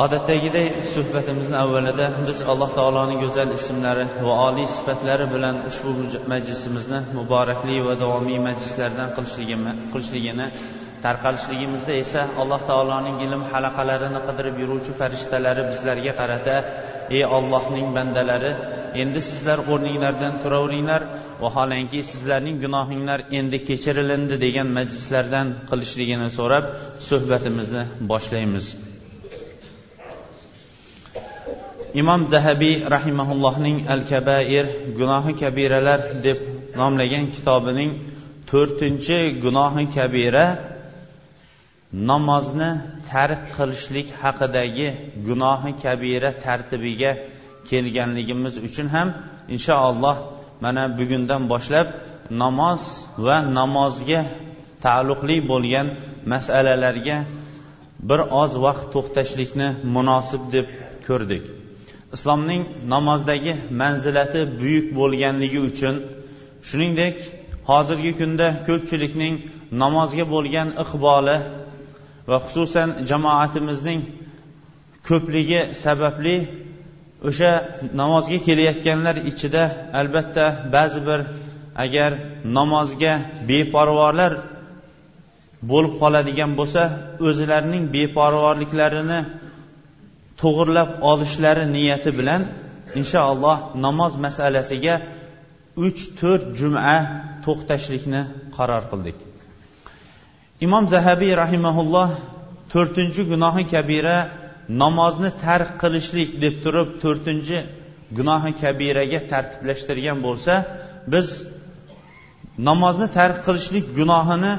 Odatdagiday suhbatimizni avvalida biz alloh taoloning go'zal ismlari va oliy sifatlari bilan ushbu majlisimizni muborakli va davomiy majlislardan qilishligini tarqalishligimizda esa alloh taoloning ilm halaqalarini qidirib yuruvchi farishtalari bizlarga qarata ey ollohning bandalari endi sizlar o'rninglardan turaveringlar vaholanki sizlarning gunohinglar endi kechirilindi degan majlislardan qilishligini so'rab suhbatimizni boshlaymiz. Imom dahabiy rahimaullohning al kabair gunohi kabiralar deb nomlagan kitobining to'rtinchi gunohi kabira namozni tark qilishlik haqidagi gunohi kabira tartibiga kelganligimiz uchun ham inshaalloh mana bugundan boshlab namoz va namozga taalluqli bo'lgan masalalarga bir oz vaqt to'xtashlikni munosib deb ko'rdik. Islomning namozdagi manzilati buyuk bo'lganligi uchun shuningdek hozirgi kunda ko'pchilikning namozga bo'lgan iqboli va xususan jamoatimizning ko'pligi sababli o'sha namozga kelayotganlar ichida albatta ba'zi bir agar namozga beparvolar bo'lib qoladigan bo'lsa o'zlarining beparvorliklarini to'g'irlab olishlari niyati bilan inshaalloh namoz masalasiga uch to'rt juma to'xtashlikni qaror qildik. Imom zahabiy rahimaulloh to'rtinchi gunohi kabira namozni tark qilishlik deb turib to'rtinchi gunohi kabiraga tartiblashtirgan bo'lsa biz namozni tark qilishlik gunohini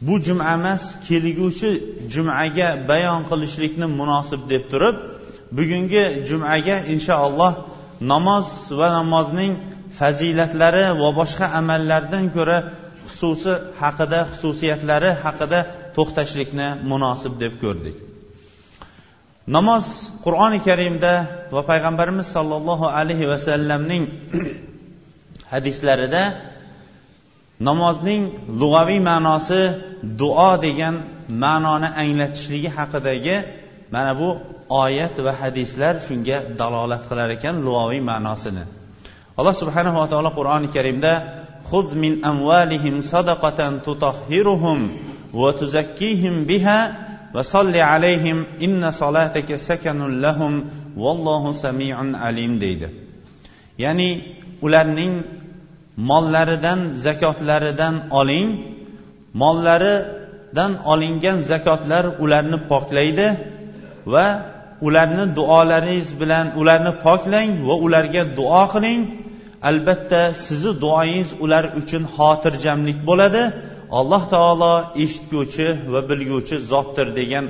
bu juma emas kelguvchi jumaga bayon qilishlikni munosib deb turib bugungi jumaga inshaalloh namoz va namozning fazilatlari va boshqa amallardan ko'ra xususi haqida xususiyatlari haqida to'xtashlikni munosib deb ko'rdik. Namoz qur'oni karimda va payg'ambarimiz sollallohu alayhi vasallamning hadislarida namozning lug'aviy ma'nosi duo degan ma'noni anglatishligi haqidagi mana bu oyat va hadislar shunga dalolat qilar ekan lug'aviy ma'nosini alloh subhanahu va taolo qur'oni karimda خذ من أموالهم صدقة تطهرهم وتزكيهم بها وصل عليهم إن صلاتك سكن لهم والله سميع عليم deydi ya'ni ularning mollaridan zakotlaridan oling. Mollaridan olingan zakotlar ularni poklaydi va ularni duolaringiz bilan ularni poklang va ularga duo qiling. Albatta sizni duoyingiz ular uchun xotirjamlik bo'ladi. Alloh taolo eshitguvchi va bilguvchi zotdir degan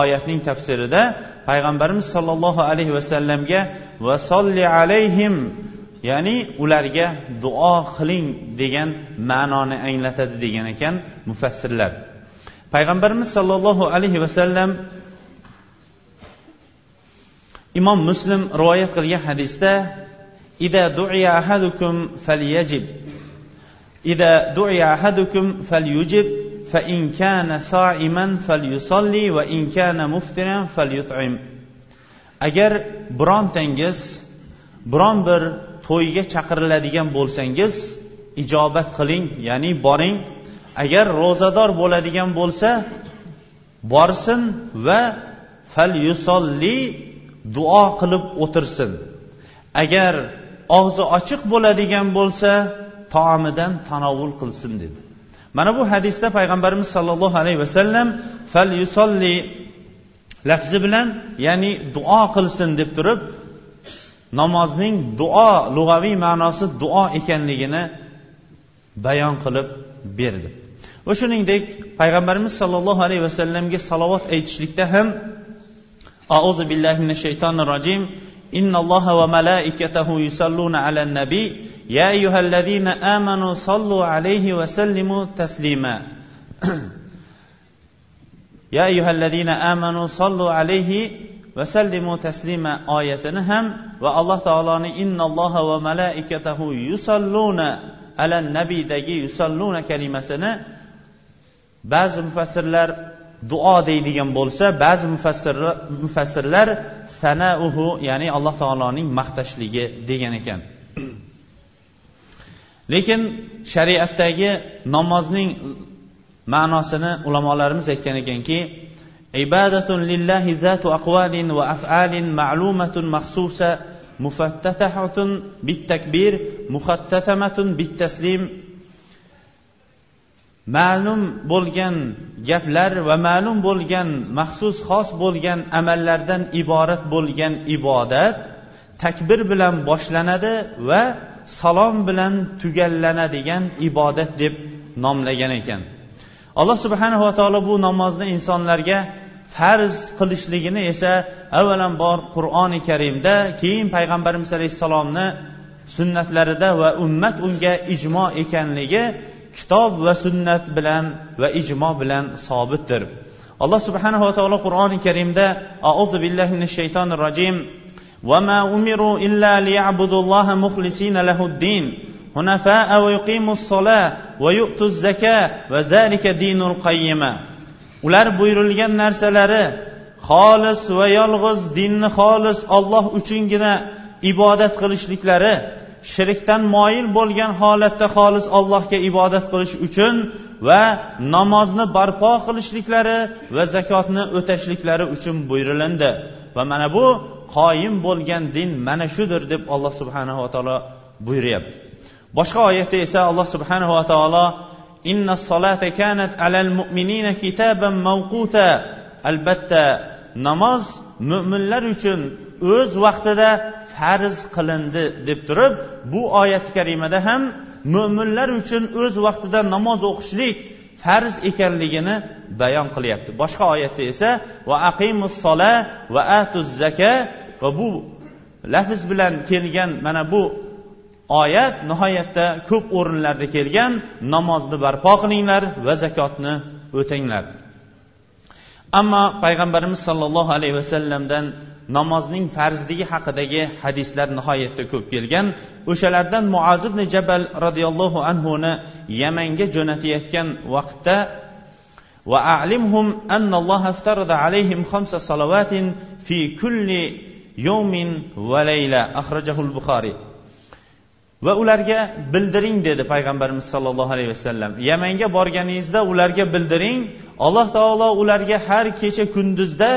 oyatning tafsirida payg'ambarimiz sollallohu alayhi vasallamga va solli alayhim ya'ni ularga duo qiling degan ma'noni anglatadi degan ekan mufassirlar. Payg'ambarimiz sollallohu alayhi vasallam imom muslim rivoyat qilgan hadisda ida duiya ahadukum falyajib ida duiya ahadukum falyujib fa in kana sa'iman falyusalli va in kana muftiran falyut'im. Agar birontangiz biron bir to'yga chaqiriladigan bo'lsangiz ijobat qiling ya'ni boring. Agar ro'zador bo'ladigan bo'lsa borsin va fal yusolli duo qilib o'tirsin. Agar og'zi ochiq bo'ladigan bo'lsa taomidan tanovul qilsin dedi. Mana bu hadisda payg'ambarimiz sollallohu alayhi vasallam fal yusolli lafzi bilan ya'ni duo qilsin deb turib namozning duo lug'aviy ma'nosi duo ekanligini bayon qilib berdi. Va shuningdek payg'ambarimiz sollallohu alayhi vasallamga salovat aytishlikda ham auzu billahi minash shaytonir rojim innalloha va malaikatahu yusalluna ala nabiy ya ayyuhallazina amanu sallu alayhi va sallimu taslima. Ya ayyuhallazina amanu sallu alayhi vasallimu taslima oyatini ham va alloh taoloni innalloha va malaikatahu yusalluna ala nabiydagi yusalluna kalimasini ba'zi mufassirlar duo deydigan bo'lsa ba'zi mufassirlar mufassirlar sanauhu ya'ni alloh taoloning maqtashligi degan ekan. Lekin shariatdagi namozning ma'nosini ulamolarimiz aytgan ekanki عبادة لله ذات أقوال وأفعال معلومة مخصوصة مفتتحة بالتكبير مختتمة بالتسليم ma'lum bo'lgan gaplar va ma'lum bo'lgan maxsus xos bo'lgan amallardan iborat bo'lgan ibodat takbir bilan boshlanadi va salom bilan tugallanadigan ibodat deb nomlagan ekan alloh subhanava taolo bu namozni insonlarga farz qilishligini esa avvalambor qur'oni karimda keyin payg'ambarimiz alayhissalomni sunnatlarida va ummat unga ijmo ekanligi kitob va sunnat bilan va ijmo bilan sobitdir alloh subhanava taolo qur'oni karimda auzu billahi minash shaytonir rojim وما أمروا إلا ليعبدوا الله مخلصين له الدين حنفاء ويقيموا الصلاة ويؤتوا الزكاة وذلك دين القيمة ular buyurilgan narsalari xolis va yolg'iz dinni xolis olloh uchungina ibodat qilishliklari shirkdan moyil bo'lgan holatda xolis allohga ibodat qilish uchun va namozni barpo qilishliklari va zakotni o'tashliklari uchun buyurilindi. Va mana bu qoyim bo'lgan din mana shudir deb alloh subhanava taolo buyuryapti. Boshqa oyatda esa alloh subhanava taolo inna solata kanat alal mu'minina kitaban mavquta albatta namoz mo'minlar uchun o'z vaqtida farz qilindi deb turib bu oyati karimada ham mo'minlar uchun o'z vaqtida namoz o'qishlik farz ekanligini bayon qilyapti. Boshqa oyatda esa va aqimus sola va atuz zaka va bu lafz bilan kelgan mana bu oyat nihoyatda ko'p o'rinlarda kelgan namozni barpo qilinglar va zakotni o'tanglar ammo payg'ambarimiz sollallohu alayhi vasallamdan namozning farzligi haqidagi hadislar nihoyatda ko'p kelgan o'shalardan muaz ibn jabal roziyallohu anhuni yamanga jo'natayotgan vaqtda وأعلمهم أن الله افترض عليهم خمس صلوات في كل يوم وليلة أخرجه البخاري va ularga bildiring dedi payg'ambarimiz sollallohu alayhi vasallam. Yamanga borganingizda ularga bildiring alloh taolo ularga har kecha kunduzda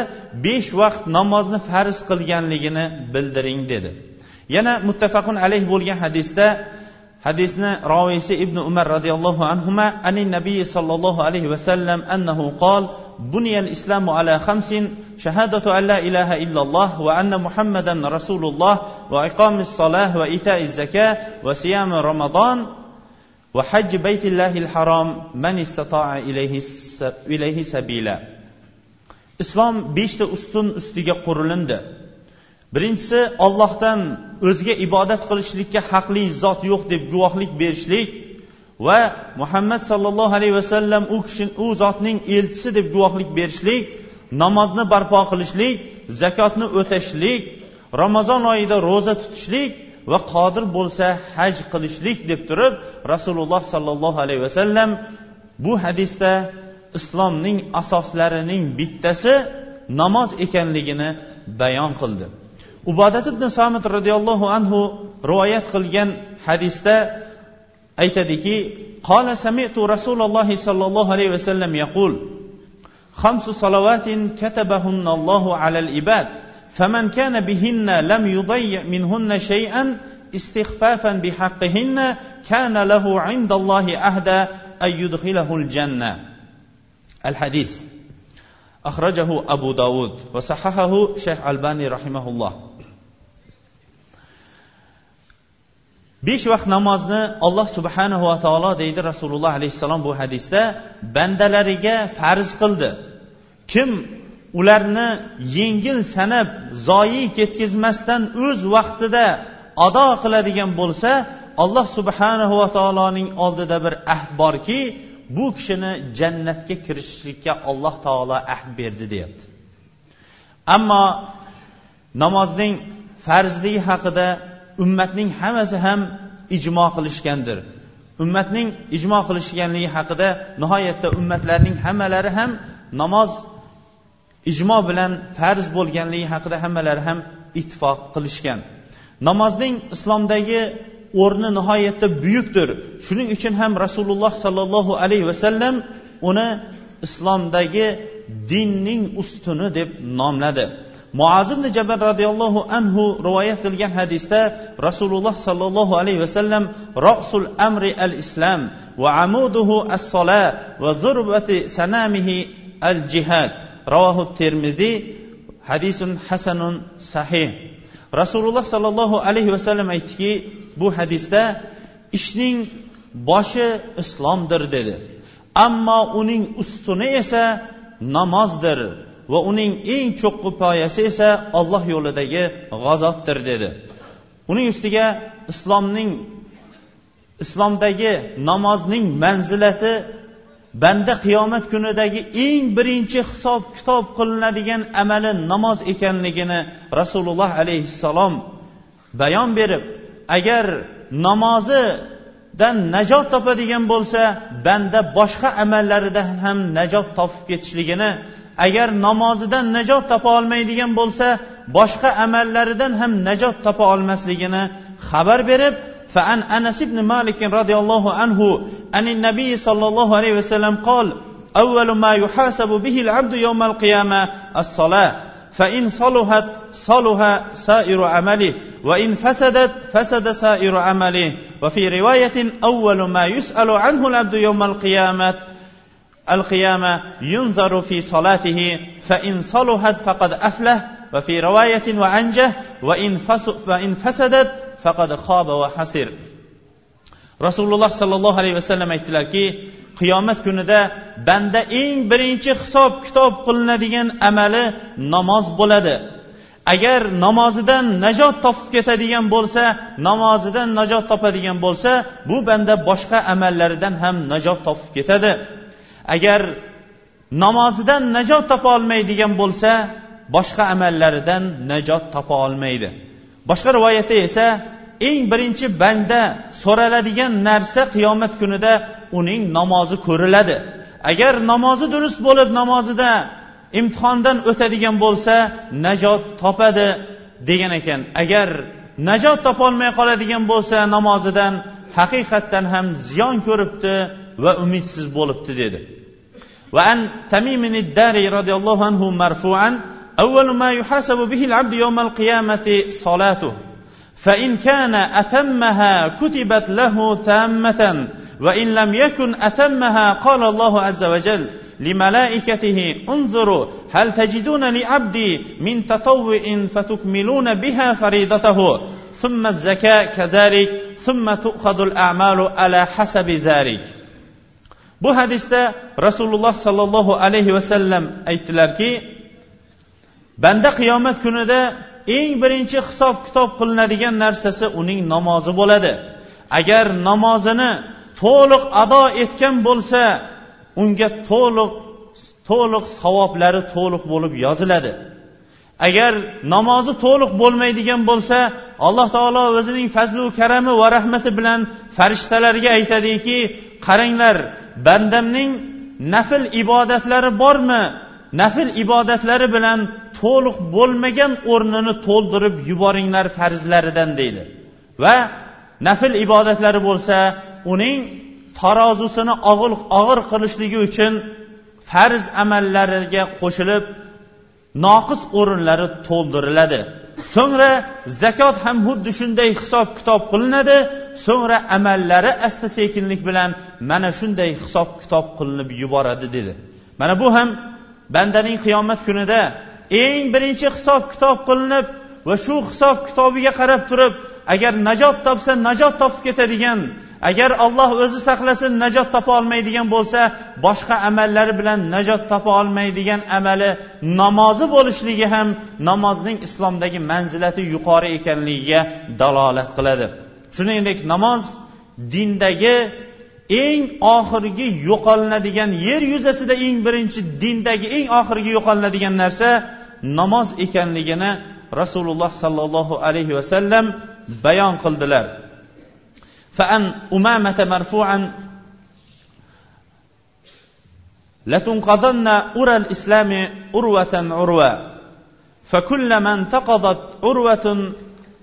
besh vaqt namozni farz qilganligini bildiring dedi. Yana muttafaqun alayh bo'lgan hadisda hadisni roviysi ibn umar roziyallohu anhu ani nabiy sollallohu alayhi vasallam annahu qol بني الإسلام على خمس شهادة أن لا إله إلا الله وأن محمدا رسول الله وإقام الصلاة وإيتاء الزكاة وصيام رمضان وحج بيت الله الحرام من استطاع إليه إليه سبيلا islom beshta ustun ustiga qurilindi birinchisi ollohdan o'zga ibodat qilishlikka haqli zot yo'q deb guvohlik berishlik va muhammad sollallohu alayhi vasallam u kishi u zotning elchisi deb guvohlik berishlik namozni barpo qilishlik zakotni o'tashlik ramazon oyida ro'za tutishlik va qodir bo'lsa haj qilishlik deb turib rasululloh sollallohu alayhi vasallam bu hadisda islomning asoslarining bittasi namoz ekanligini bayon qildi. Ubodat ibn somit roziyallohu anhu rivoyat qilgan hadisda aytadiki قال سمعت رسول الله صلى الله عليه وسلم يقول خمس صلوات كتبهن الله على العباد فمن كان بهن لم يضيع منهن شيئا استخفافا بحقهن كان له عند الله أهدى أن يدخله الجنة. الحديث أخرجه أبو داود وصححه شيخ ألباني رحمه الله. Besh vaqt namozni alloh subhanahu va taolo deydi rasululloh alayhissalom bu hadisda. Bandalariga farz qildi. Kim ularni yengil sanab zoyi ketkazmasdan o'z vaqtida ado qiladigan bo'lsa alloh subhanahu va taoloning oldida bir ahd borki bu kishini jannatga kirishlikka alloh taolo ahd berdi deyapti. Ammo namozning farzligi haqida ummatning hammasi ham ijmo qilishgandir. Ummatning ijmo qilishganligi haqida nihoyatda ummatlarning hammalari ham namoz ijmo bilan farz bo'lganligi haqida hammalari ham ittifoq qilishgan. Namozning islomdagi o'rni nihoyatda buyukdir. Shuning uchun ham rasululloh sollallohu alayhi vasallam uni islomdagi dinning ustuni deb nomladi. Muaz ibn jabal roziyallohu anhu rivoyat qilgan hadisda rasululloh sollallohu alayhi vasallam rosul amri al islam va amuduhu as sola va zurbati sanamihi al jihad ravohu termiziy hadisun hasanun sahih. Rasululloh sollallohu alayhi vasallam aytdiki bu hadisda ishning boshi islomdir dedi. Ammo uning ustuni esa namozdir va uning eng cho'qqi poyasi esa olloh yo'lidagi g'azotdir dedi. Uning ustiga islomning islomdagi namozning manzilati banda qiyomat kunidagi eng birinchi hisob kitob qilinadigan amali namoz ekanligini rasululloh alayhissalom bayon berib agar namozidan najot topadigan bo'lsa banda boshqa amallaridan ham najot topib ketishligini agar namozidan najot topa olmaydigan bo'lsa boshqa amallaridan ham najot topa olmasligini xabar berib فعن أنس بن مالك رضي الله عنه عن النبي صلى الله عليه وسلم قال أول ما يحاسب به العبد يوم القيامة الصلاة فإن صلحت صلح سائر عمله وإن فسدت فسد سائر عمله وفي رواية أول ما يسأل عنه العبد يوم القيامة القيامة ينظر في صلاته فإن صلحت فقد أفله وفي رواية وعنجه وإن فسدت faqad xoba va hasir rasululloh sollallohu alayhi vasallam aytdilarki qiyomat kunida banda eng birinchi hisob kitob qilinadigan amali namoz bo'ladi agar namozidan najot topib ketadigan bo'lsa namozidan najot topadigan bo'lsa bu banda boshqa amallaridan ham najot topib ketadi Agar namozidan najot topa olmaydigan bo'lsa boshqa amallaridan najot topa olmaydi. Boshqa rivoyatda esa eng birinchi banda so'raladigan narsa qiyomat kunida uning namozi ko'riladi. Agar namozi durust bo'lib namozida imtihondan o'tadigan bo'lsa najot topadi degan ekan. Agar najot topolmay qoladigan bo'lsa namozidan haqiqatdan ham ziyon ko'ribdi va umidsiz bo'libdi dedi. وعن تميم الداري رضي الله عنه مرفوعا أول ما يحاسب به العبد يوم القيامة صلاته. فإن كان أتمها كتبت له تامة وإن لم يكن أتمها قال الله عز وجل لملائكته انظروا هل تجدون لعبدي من تطوع فتكملون بها فريضته؟ ثم الزكاة كذلك ثم تؤخذ الأعمال على حسب ذلك. Bu hadisda rasululloh sollallohu alayhi vasallam aytdilarki banda qiyomat kunida eng birinchi hisob kitob qilinadigan narsasi uning namozi bo'ladi. Agar namozini to'liq ado etgan bo'lsa unga to'liq to'liq savoblari to'liq bo'lib yoziladi. Agar namozi to'liq bo'lmaydigan bo'lsa alloh taolo o'zining fazlu karami va rahmati bilan farishtalarga aytadiki qaranglar bandamning nafl ibodatlari bormi? Nafl ibodatlari bilan to'liq bo'lmagan o'rnini to'ldirib yuboringlar farzlaridan deydi. Va nafl ibodatlari bo'lsa uning tarozusini og'ir og'ir qilishligi uchun farz amallariga qo'shilib noqis o'rinlari to'ldiriladi. So'ngra zakot ham xuddi shunday hisob kitob qilinadi. So'ngra amallari asta sekinlik bilan mana shunday hisob kitob qilinib yuboradi dedi. Mana bu ham bandaning qiyomat kunida eng birinchi hisob kitob qilinib va shu hisob kitobiga qarab turib agar najot topsa najot topib ketadigan agar olloh o'zi saqlasin najot topa olmaydigan bo'lsa boshqa amallari bilan najot topa olmaydigan amali namozi bo'lishligi ham namozning islomdagi manzilati yuqori ekanligiga dalolat qiladi. shuningdek namoz dindagi eng oxirgi yo'qolinadigan yer yuzasida eng birinchi dindagi eng oxirgi yo'qolinadigan narsa namoz ekanligini rasululloh sollallohu alayhi vasallam bayon qildilar فأن أمامة مرفوعا لتنقضن أرى الإسلام أروة عروة فكلما انتقضت عروة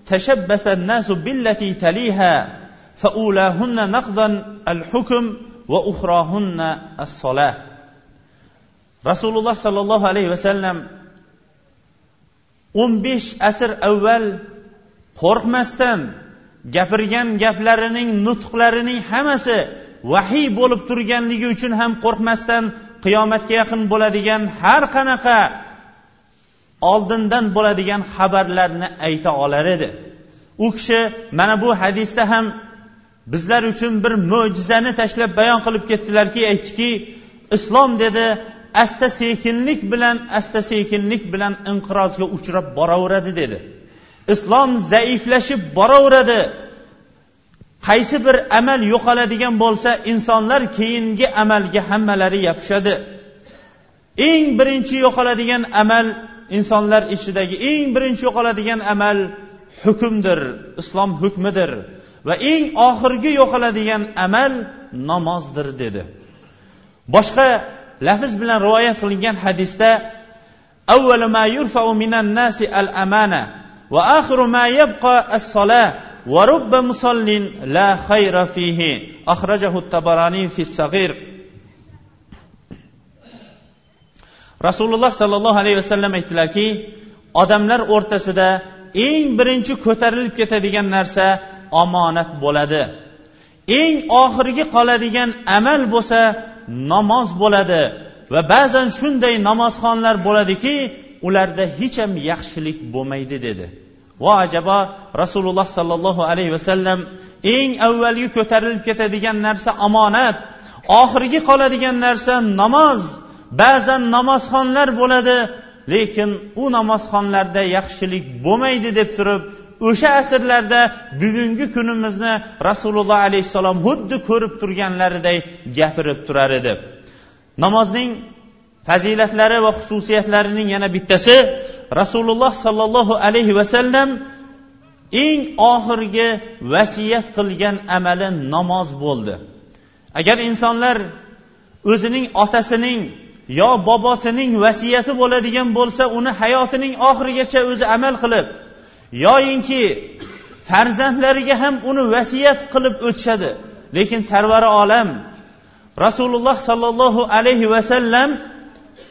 تشبث الناس بالتي تليها فأولاهن نقضا الحكم وأخراهن الصلاة رسول الله صلى الله عليه وسلم o'n besh asr avval qo'rqmasdan gapirgan gaplarining nutqlarining hammasi vahiy bo'lib turganligi uchun ham qo'rqmasdan qiyomatga yaqin bo'ladigan har qanaqa oldindan bo'ladigan xabarlarni ayta olar edi. U kishi mana bu hadisda ham bizlar uchun bir mo'jizani tashlab bayon qilib ketdilarki aytdiki islom dedi asta sekinlik bilan asta sekinlik bilan inqirozga uchrab boraveradi dedi. Islom zaiflashib boraveradi. Qaysi bir amal yo'qoladigan bo'lsa insonlar keyingi amalga hammalari yopishadi. Eng birinchi yo'qoladigan amal insonlar ichidagi eng birinchi yo'qoladigan amal hukmdir islom hukmidir va eng oxirgi yo'qoladigan amal namozdir dedi. Boshqa lafz bilan rivoyat qilingan hadisda avvalu ma yurfau minan nasi al amana va axiru ma yabqa as-salah va rubba musallin la khayra fihi akhrajahu tabarani fi as-saghir rasululloh sollallohu alayhi vasallam aytdilarki odamlar o'rtasida eng birinchi ko'tarilib ketadigan narsa omonat bo'ladi. Eng oxirgi qoladigan amal bo'lsa namoz bo'ladi. Va ba'zan shunday namozxonlar bo'ladiki ularda hech ham yaxshilik bo'lmaydi dedi. Vo ajabo rasululloh sollallohu alayhi vasallam eng avvalgi ko'tarilib ketadigan narsa omonat oxirgi qoladigan narsa namoz ba'zan namozxonlar bo'ladi lekin u namozxonlarda yaxshilik bo'lmaydi deb turib o'sha asrlarda bugungi kunimizni rasululloh alayhissalom xuddi ko'rib turganlariday gapirib turar edi. Namozning fazilatlari va xususiyatlarining yana bittasi rasululloh sollallohu alayhi vasallam eng oxirgi vasiyat qilgan amali namoz bo'ldi. Agar insonlar o'zining otasining yo bobosining vasiyati bo'ladigan bo'lsa uni hayotining oxirigacha o'zi amal qilib yoyinki farzandlariga ham uni vasiyat qilib o'tishadi. Lekin sarvari olam rasululloh sollallohu alayhi vasallam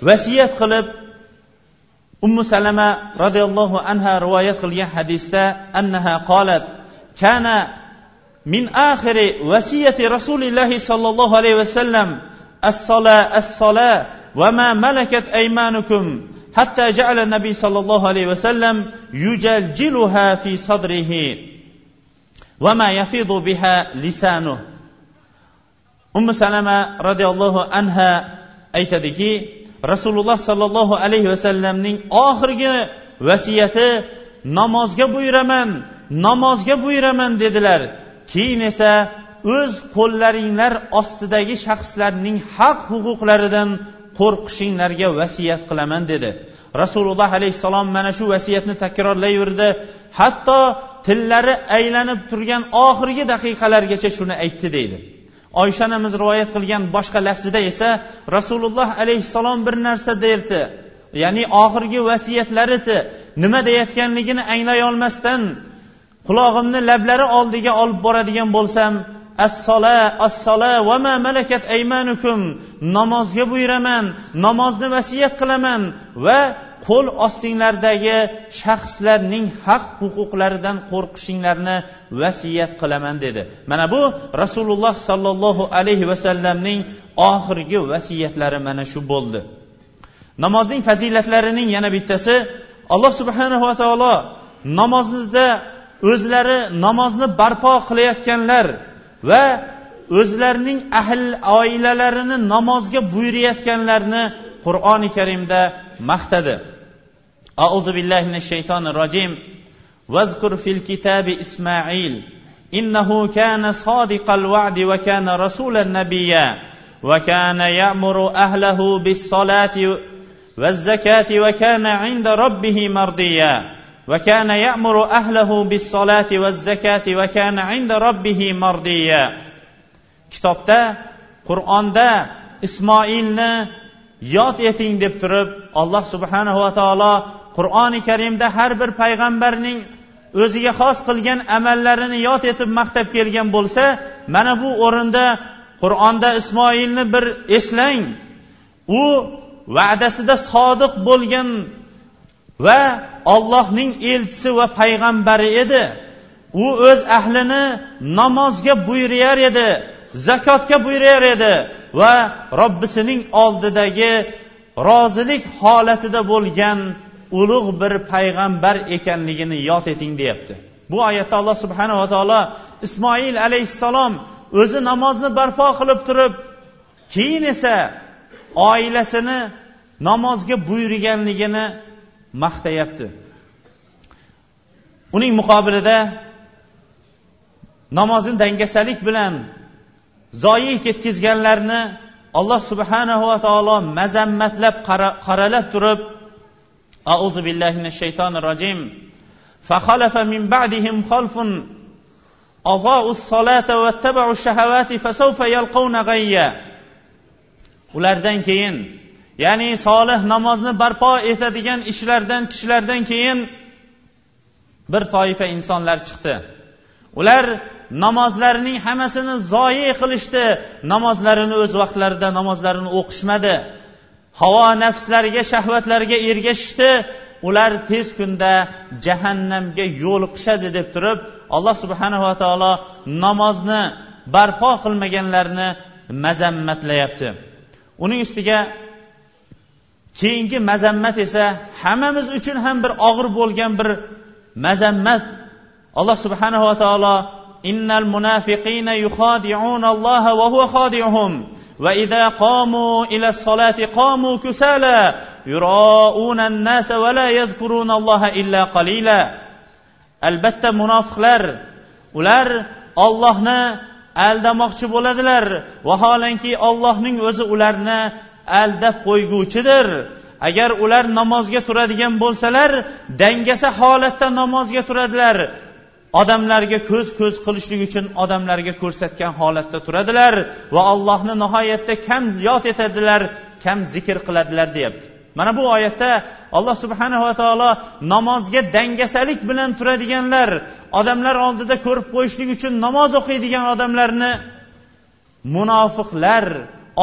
vasiyat qilib ummu salama roziyallohu anha rivoyat qilgan hadisda annaha qolat kana min axiri vasiyati rasulillahi sollallohu alayhi vasallam as-sola as-sola ma malakat aymanukum حتى جعل النبي صلى الله عليه وسلم يجلجلها في صدره وما يفيض بها لسانه umi salama roziyallohu anha aytadiki rasululloh sollallohu alayhi vasallamning oxirgi vasiyati namozga buyuraman namozga buyuraman dedilar keyin esa o'z qo'llaringlar ostidagi shaxslarning haq huquqlaridan qo'rqishinglarga vasiyat qilaman dedi. Rasululloh alayhissalom mana shu vasiyatni takrorlayverdi. Hatto tillari aylanib turgan oxirgi daqiqalargacha shuni aytdi deydi. Oysha onamiz rivoyat qilgan boshqa lafzida esa rasululloh alayhissalom bir narsa derdi. Ya'ni oxirgi vasiyatlari nima deyayotganligini anglay olmasdan qulog'imni lablari oldiga olib boradigan bo'lsam assola assola va ma malakat aymanukum? Namozga buyuraman namozni vasiyat qilaman va qo'l ostinglardagi shaxslarning haq huquqlaridan qo'rqishinglarni vasiyat qilaman dedi. Mana bu rasululloh sollallohu alayhi vasallamning oxirgi vasiyatlari mana shu bo'ldi. Namozning fazilatlarining yana bittasi alloh subhanahu va taolo namozda o'zlari namozni barpo qilayotganlar va o'zlarining ahl oilalarini namozga buyurayotganlarni qur'oni karimda maqtadi auzu billahi minash shaytonir rojim واذكر في الكتاب إسماعيل إنه كان صادق الوعد وكان رسولا نبيا وكان يأمر أهله بالصلاة والزكاة وكان عند ربه مرضيا وكان يأمر أهله بالصلاة والزكاة وكان عند ربه مرضيا kitobda qur'onda ismoilni yod eting deb turib alloh subhanahu va taolo qur'oni karimda har bir payg'ambarning o'ziga xos qilgan amallarini yod etib maqtab kelgan bo'lsa mana bu o'rinda qur'onda ismoilni bir eslang u va'dasida sodiq bo'lgan va ollohning elchisi va payg'ambari edi. U o'z ahlini namozga buyurar edi zakotga buyurar edi va robbisining oldidagi rozilik holatida bo'lgan ulug' bir payg'ambar ekanligini yod eting deyapti. Bu oyatda alloh subhanava taolo ismoil alayhissalom o'zi namozni barpo qilib turib keyin esa oilasini namozga buyurganligini maqtayapti uning muqobilida namozni dangasalik bilan zoyi ketkazganlarni alloh subhanahu va taolo mazammatlab qaralab turib أعوذ بالله من الشيطان الرجيم فخلف من بعدهم خلف أضاءوا الصلاة واتبعوا الشهوات فسوف يلقون غيا ulardan keyin ya'ni solih namozni barpo etadigan ishlardan kishilardan keyin bir toifa insonlar chiqdi. Ular namozlarining hammasini zoyi qilishdi. Namozlarini o'z vaqtlarida namozlarini o'qishmadi. Havo nafslariga shahvatlariga ergashishdi. Ular tez kunda jahannamga yo'liqishadi deb turib alloh subhanava taolo namozni barpo qilmaganlarni mazammatlayapti. Uning ustiga keyingi mazammat esa hammamiz uchun ham bir og'ir bo'lgan bir mazammat alloh subhanava taolo innal munafiqina yuxodi'una alloha va huwa xodi'uhum وإذا قاموا إلى الصلاة قاموا كسالى يراءون الناس ولا يذكرون الله إلا قليلا albatta munofiqlar ular ollohni aldamoqchi bo'ladilar vaholanki ollohning o'zi ularni aldab qo'yguvchidir. Agar ular namozga turadigan bo'lsalar dangasa holatda namozga turadilar. Odamlarga ko'z ko'z qilishlik uchun odamlarga ko'rsatgan holatda turadilar va allohni nihoyatda kam yod etadilar kam zikr qiladilar deyapti. Mana bu oyatda alloh subhanava taolo namozga dangasalik bilan turadiganlar odamlar oldida ko'rib qo'yishlik uchun namoz o'qiydigan odamlarni munofiqlar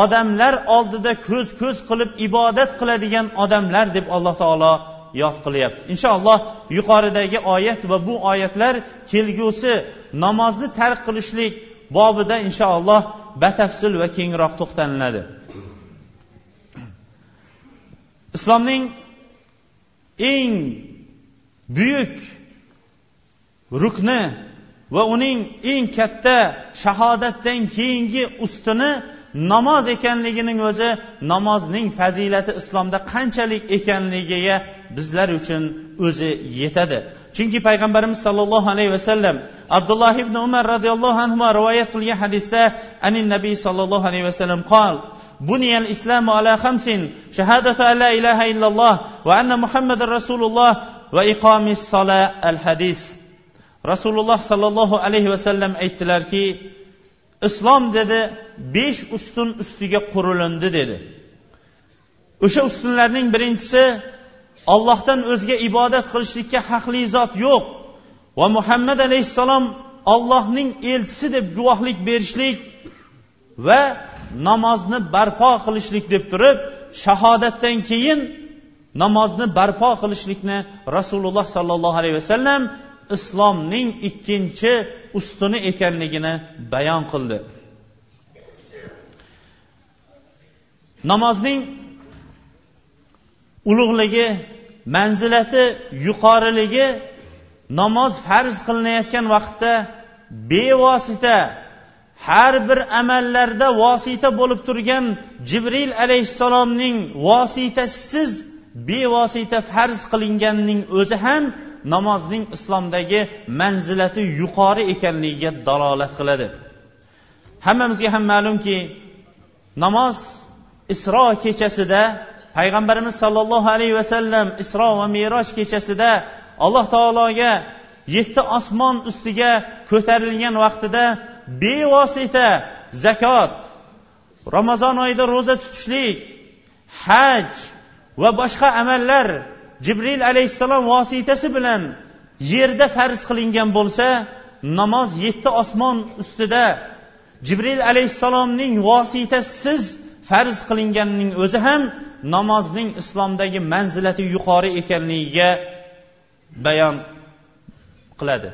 odamlar oldida ko'z ko'z qilib ibodat qiladigan odamlar deb alloh taolo yod qilyapti. Inshaalloh yuqoridagi oyat va bu oyatlar kelgusi namozni tark qilishlik bobida inshaalloh batafsil va kengroq to'xtaliladi islomning eng buyuk rukni va uning eng katta shahodatdan keyingi ustuni namoz ekanligining o'zi namozning fazilati islomda qanchalik ekanligiga bizlar uchun o'zi yetadi chunki payg'ambarimiz sollallohu alayhi vasallam abdulloh ibn umar roziyallohu anhu rivoyat qilgan hadisda anin nabiy sollallohu alayhi vasallam qol بني الإسلام على خمس شهادة أن لا إله إلا الله وأن محمد رسول الله وإقام الصلاة الحديث rasululloh sollallohu alayhi vasallam aytdilarki islom dedi besh ustun ustiga qurilindi dedi. O'sha ustunlarning birinchisi ollohdan o'zga ibodat qilishlikka haqli zot yo'q va muhammad alayhissalom ollohning elchisi deb guvohlik berishlik va namozni barpo qilishlik deb turib shahodatdan keyin namozni barpo qilishlikni rasululloh sollallohu alayhi vasallam islomning ikkinchi ustuni ekanligini bayon qildi. Namozning ulug'ligi manzilati yuqoriligi namoz farz qilinayotgan vaqtda bevosita har bir amallarda vosita bo'lib turgan jibril alayhissalomning vositasisiz bevosita farz qilinganning o'zi ham namozning islomdagi manzilati yuqori ekanligiga dalolat qiladi. Hammamizga ham ma'lumki namoz isro kechasida payg'ambarimiz sollallohu alayhi vasallam isro va meroj kechasida alloh taologa yetti osmon ustiga ko'tarilgan vaqtida bevosita zakot ramazon oyida ro'za tutishlik haj va boshqa amallar jibril alayhissalom vositasi bilan yerda farz qilingan bo'lsa namoz yetti osmon ustida jibril alayhissalomning vositasisiz farz qilinganning o'zi ham namozning islomdagi manzilati yuqori ekanligiga bayon qiladi.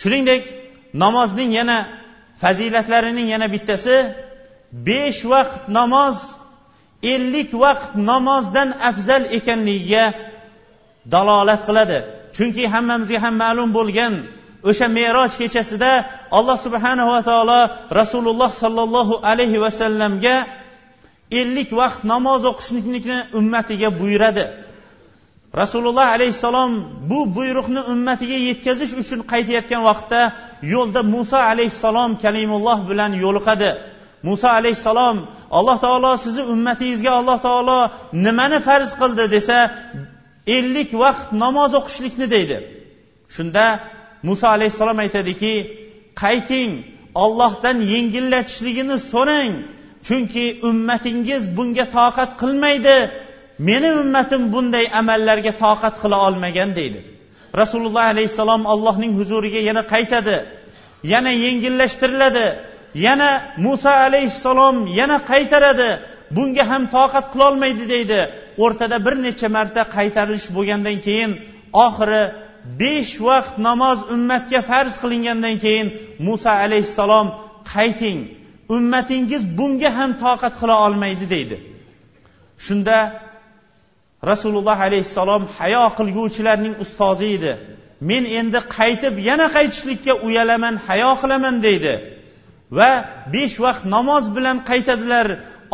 Shuningdek namozning yana fazilatlarining yana bittasi besh vaqt namoz ellik vaqt namozdan afzal ekanligiga dalolat qiladi. Chunki hammamizga ham ma'lum bo'lgan o'sha meroj kechasida alloh subhanahu va taolo rasululloh sollallohu alayhi vasallamga ellik vaqt namoz o'qishlikni ummatiga buyuradi. Rasululloh alayhissalom bu buyruqni ummatiga yetkazish uchun qaytayotgan vaqtda yo'lda muso alayhissalom kalimulloh bilan yo'liqadi. Muso alayhissalom alloh taolo sizni ummatingizga alloh taolo nimani farz qildi? desa ellik vaqt namoz o'qishlikni deydi. Shunda muso alayhissalom aytadiki qayting ollohdan yengillatishligini so'rang chunki ummatingiz bunga toqat qilmaydi. Meni ummatim bunday amallarga toqat qila olmagan deydi. Rasululloh alayhissalom allohning huzuriga yana qaytadi yana yengillashtiriladi yana muso alayhissalom yana qaytaradi bunga ham toqat qilolmaydi deydi. O'rtada bir necha marta qaytarilish bo'lgandan keyin oxiri besh vaqt namoz ummatga farz qilingandan keyin muso alayhissalom qayting ummatingiz bunga ham toqat qila olmaydi deydi. Shunda rasululloh alayhissalom hayo qilguvchilarning ustozi edi. Men endi qaytib yana qaytishlikka uyalaman hayo qilaman deydi. Va besh vaqt namoz bilan qaytadilar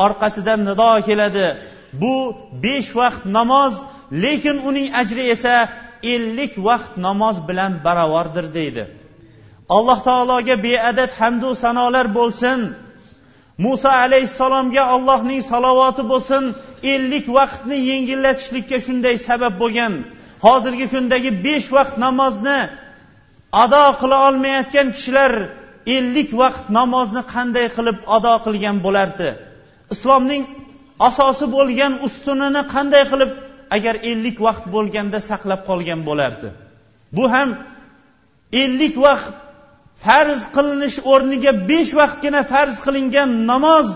orqasidan nido keladi. Bu besh vaqt namoz lekin uning ajri esa ellik vaqt namoz bilan barobardir deydi. Alloh taologa beadad hamdu sanolar bo'lsin. Muso alayhissalomga allohning salovati bo'lsin. Ellik vaqtni yengillatishlikka shunday sabab bo'lgan. Hozirgi kundagi besh vaqt namozni ado qila olmayotgan kishilar ellik vaqt namozni qanday qilib ado qilgan bo'lardi? Islomning asosi bo'lgan ustunini qanday qilib agar ellik vaqt bo'lganda saqlab qolgan bo'lardi? Bu ham ellik vaqt farz qilinish o'rniga besh vaqtgina farz qilingan namoz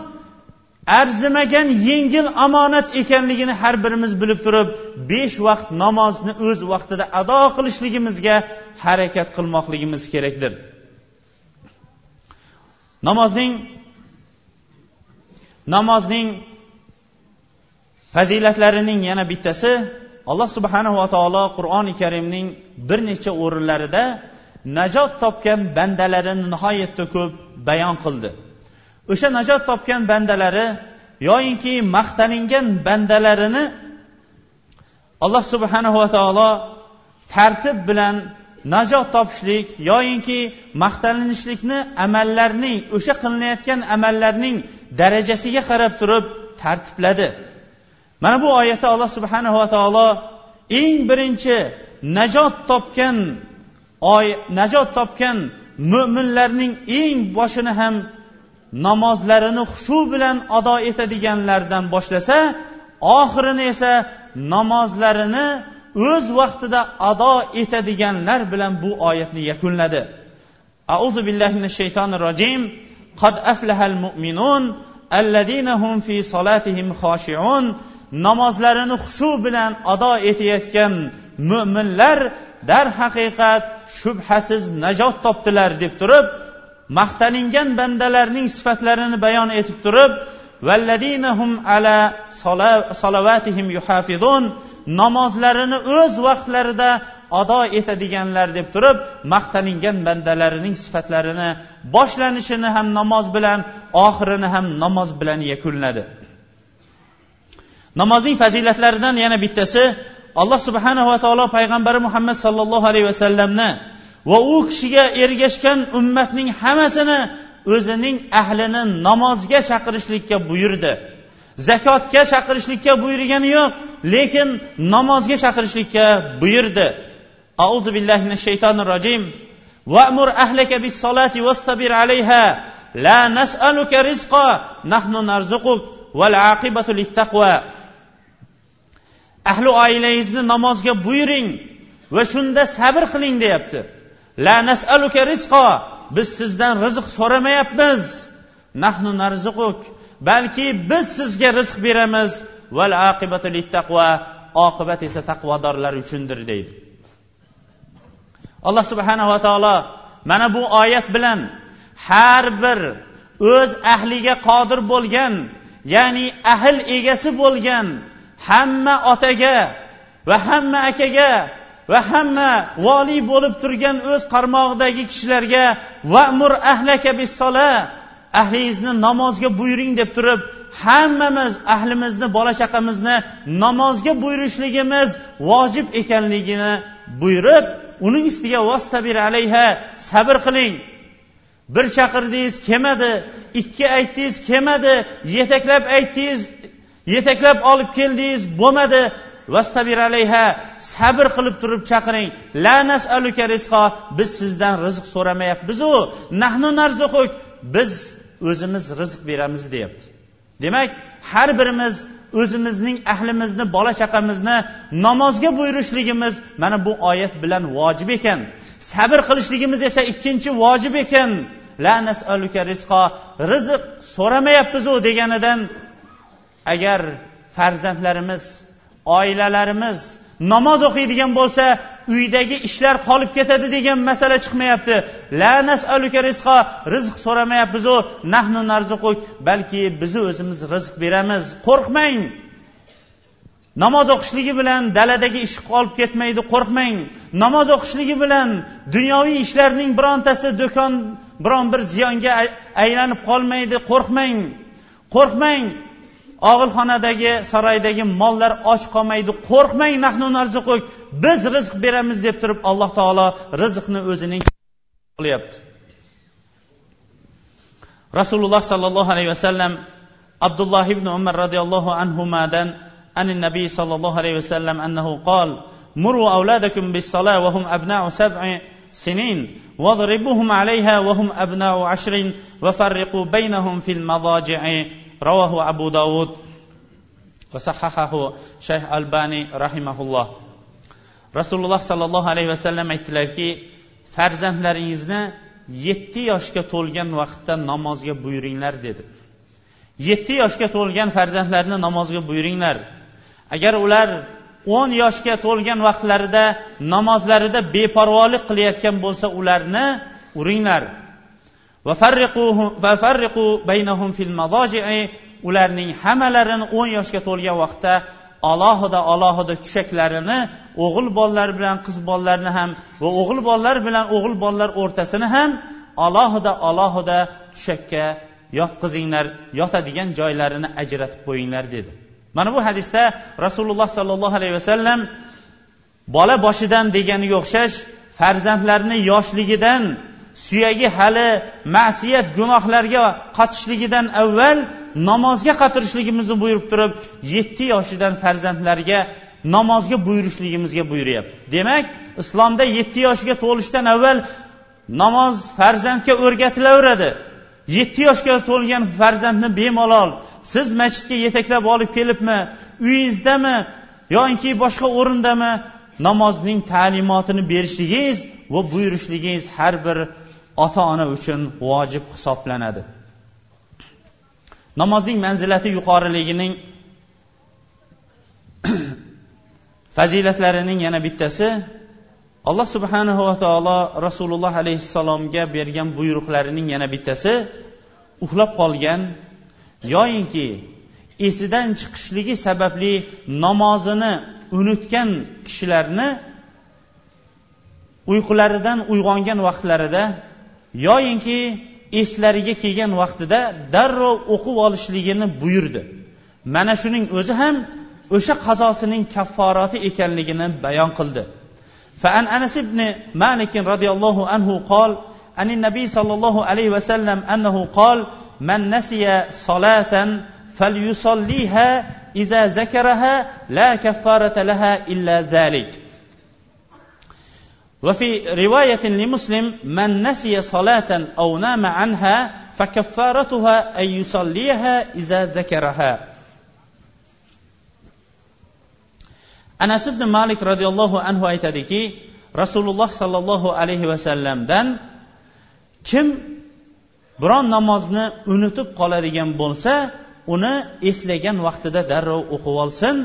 arzimagan yengil omonat ekanligini har birimiz bilib turib besh vaqt namozni o'z vaqtida ado qilishligimizga harakat qilmoqligimiz kerakdir. Namozning namozning fazilatlarining yana bittasi alloh subhanava taolo qur'oni karimning bir necha o'rinlarida najot topgan bandalarini nihoyatda ko'p bayon qildi. O'sha najot topgan bandalari yoyinki maqtaningan bandalarini alloh subhanava taolo tartib bilan najot topishlik yoyinki maqtalinishlikni amallarning o'sha qilinayotgan amallarning darajasiga qarab turib tartibladi. Mana bu oyatda alloh subhanahu va taolo eng birinchi najot topgan oy najot topgan mo'minlarning eng boshini ham namozlarini xushu bilan ado etadiganlardan boshlasa oxirini esa namozlarini o'z vaqtida ado etadiganlar bilan bu oyatni yakunladi. Auzu billahi minash shaytonir rojim. Qad aflahal mu'minun alladina hum fi solatihim xoshiun namozlarini xushu bilan ado etayotgan mo'minlar darhaqiqat shubhasiz najot topdilar deb turib maqtaningan bandalarning sifatlarini bayon etib turib valladinahum ala salovatihim yuhafizun namozlarini o'z vaqtlarida ado etadiganlar deb turib maqtaningan bandalarining sifatlarini boshlanishini ham namoz bilan oxirini ham namoz bilan yakunladi. Namozning fazilatlaridan yana bittasi alloh subhanahu va taolo payg'ambari muhammad sollallohu alayhi vasallamni va u kishiga ergashgan ummatning hammasini o'zining ahlini namozga chaqirishlikka buyurdi. Zakotga chaqirishlikka buyurgani yo'q lekin namozga chaqirishlikka buyurdi. Auzu billahi minash shaytonir rojim. Va'mur ahlaka bis solati vastabir alayha. La nas'aluka rizqa nahnu narzuquk. Val aqibatu lit taqva ahli oilangizni namozga buyuring va shunda sabr qiling deyapti. La nasaluka rizqo biz sizdan rizq so'ramayapmiz. Nahnu narzuquk balki biz sizga rizq beramiz. Val aqibatu taqvo oqibat esa taqvodorlar uchundir deydi. Alloh subhanava taolo mana bu oyat bilan har bir o'z ahliga qodir bo'lgan ya'ni ahl egasi bo'lgan hamma otaga va hamma akaga va hamma voliy bo'lib turgan o'z qarmog'idagi kishilarga vamur ahlaka bissola ahlingizni namozga buyuring deb turib hammamiz ahlimizni bola chaqamizni namozga buyurishligimiz vojib ekanligini buyurib uning ustiga vostabir alayha sabr qiling. Bir chaqirdingiz kelmadi ikki aytdingiz kelmadi yetaklab aytdingiz yetaklab olib keldingiz bo'lmadi. Vastabir alayha sabr qilib turib chaqiring. La nasaluka rizqo biz sizdan rizq so'ramayapmizu. Nahnu narzuquk biz o'zimiz rizq beramiz deyapti. Demak har birimiz o'zimizning ahlimizni bola chaqamizni namozga buyurishligimiz mana bu oyat bilan vojib ekan. Sabr qilishligimiz esa ikkinchi vojib ekan. La nasaluka rizqo rizq so'ramayapmizu deganidan agar farzandlarimiz oilalarimiz namoz o'qiydigan bo'lsa uydagi ishlar qolib ketadi degan masala chiqmayapti. La nasaluka rizqo rizq so'ramayapmizu nahnu narzuquk balki bizni o'zimiz rizq beramiz. Qo'rqmang. Namoz o'qishligi bilan daladagi ish qolib ketmaydi qo'rqmang. Namoz o'qishligi bilan dunyoviy ishlarning birontasi do'kon biron bir ziyonga aylanib qolmaydi qo'rqmang. Qo'rqmang. og'ilxonadagi saroydagi mollar och qolmaydi qo'rqmang nahnu narzuquk biz rizq beramiz deb turib alloh taolo rizqni o'zining qilyapti rasululloh sollallohu alayhi vasallam abdulloh ibn umar roziyallohu anhudan عن النبي صلى الله عليه وسلم أنه قال مروا أولادكم بالصلاة وهم أبناء سبع سنين واضربوهم عليها وهم أبناء عشر وفرقوا بينهم في المضاجع rawahu abu davud va sahahahu shayx albani rahimahullah. rasululloh sollallohu alayhi vasallam aytdilarki farzandlaringizni yetti yoshga to'lgan vaqtda namozga buyuringlar dedi. Yetti yoshga to'lgan farzandlarni namozga buyuringlar. Agar ular o'n yoshga to'lgan vaqtlarida namozlarida beparvolik qilayotgan bo'lsa ularni uringlar. Ularning hammalarini o'n yoshga to'lgan vaqtda alohida alohida tushaklarini o'g'il bolalar bilan qiz bolalarni ham va o'g'il bolalar bilan o'g'il bolalar o'rtasini ham alohida alohida tushakka yotqizinglar yotadigan joylarini ajratib qo'yinglar dedi. Mana bu hadisda rasululloh sollallohu alayhi vasallam bola boshidan deganiga o'xshash farzandlarni yoshligidan suyagi hali ma'siyat gunohlarga qotishligidan avval namozga qatirishligimizni buyurib turib yetti yoshidan farzandlarga namozga buyurishligimizga buyuryapti. Demak islomda yetti yoshga to'lishdan avval namoz farzandga o'rgatilaveradi. Yetti yoshga to'lgan farzandni bemalol siz masjidga yetaklab olib kelibmi uyingizdami yoki boshqa o'rindami namozning ta'limotini berishligingiz va buyurishligingiz har bir ota ona uchun vojib hisoblanadi. Namozning manzilati yuqoriligining fazilatlarining yana bittasi alloh subhanahu va taolo rasululloh alayhissalomga bergan buyruqlarining yana bittasi uxlab qolgan yoyinki esidan chiqishligi sababli namozini unutgan kishilarni uyqularidan uyg'ongan vaqtlarida yoyinki eslariga kelgan vaqtida darrov o'qib olishligini buyurdi mana shuning o'zi ham o'sha qazosining kafforati ekanligini bayon qildi فعن انس بن مالك رضي الله عنه قال عن النبي صلى الله عليه وسلم انه قال من نسي صلاه فليصليها اذا ذكرها لا كفاره لها الا ذلك وفي روايه لمسلم من نسي صلاه او نام عنها فكفارتها ان يصليها اذا ذكرها anas ibn malik roziyallohu anhu aytadiki rasululloh sollallohu alayhi vasallamdan kim biron namozni unutib qoladigan bo'lsa uni eslagan vaqtida darrov o'qib olsin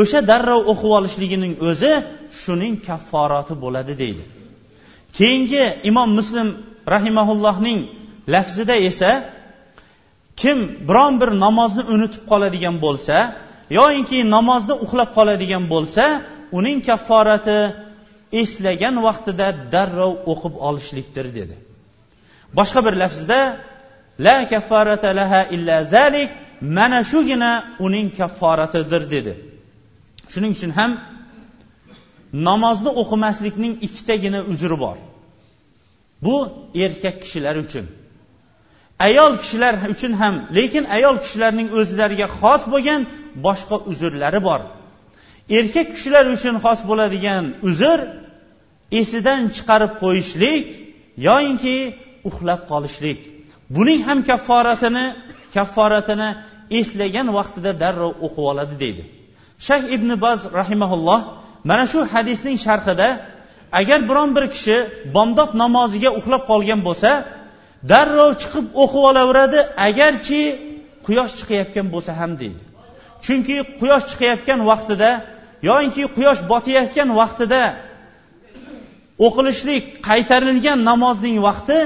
o'sha darrov o'qib olishligining o'zi shuning kafforati bo'ladi deydi. Keyingi imom muslim rahimaullohning lafzida esa kim biron bir namozni unutib qoladigan bo'lsa yoyinki namozni uxlab qoladigan bo'lsa uning kafforati eslagan vaqtida darrov o'qib olishlikdir dedi. Boshqa bir lafzda la kaffarata laha illa zalik mana shugina uning kafforatidir dedi. Shuning uchun ham namozni o'qimaslikning ikkitagina uzri bor. Bu erkak kishilar uchun. Ayol kishilar uchun ham lekin ayol kishilarning o'zlariga xos bo'lgan boshqa uzrlari bor. Erkak kishilar uchun xos bo'ladigan uzr esidan chiqarib qo'yishlik yoyinki uxlab qolishlik. Buning ham kafforatini kafforatini eslagan vaqtida darrov o'qib oladi deydi. Shayx ibn baz rahimaulloh mana shu hadisning sharhida agar biron bir kishi bomdod namoziga uxlab qolgan bo'lsa darrov chiqib o'qib olaveradi agarchi quyosh chiqayotgan bo'lsa ham deydi. Chunki quyosh chiqayotgan vaqtida yoinki quyosh botayotgan vaqtida o'qilishlik qaytarilgan namozning vaqti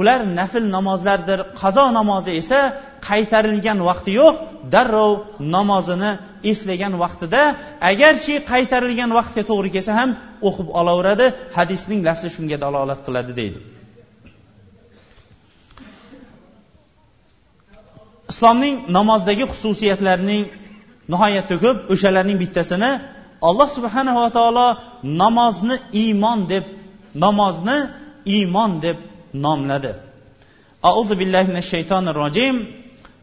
ular nafl namozlardir. Qazo namozi esa qaytarilgan vaqti yo'q darrov namozini eslagan vaqtida agarchi qaytarilgan vaqtga to'g'ri kelsa ham o'qib olaveradi hadisning lafzi shunga dalolat qiladi deydi. Islomning namozdagi xususiyatlarining nihoyatda ko'p o'shalarning bittasini alloh subhanava taolo namozni iymon deb namozni iymon deb nomladi. Auzu billahi minash shaytonir rojim.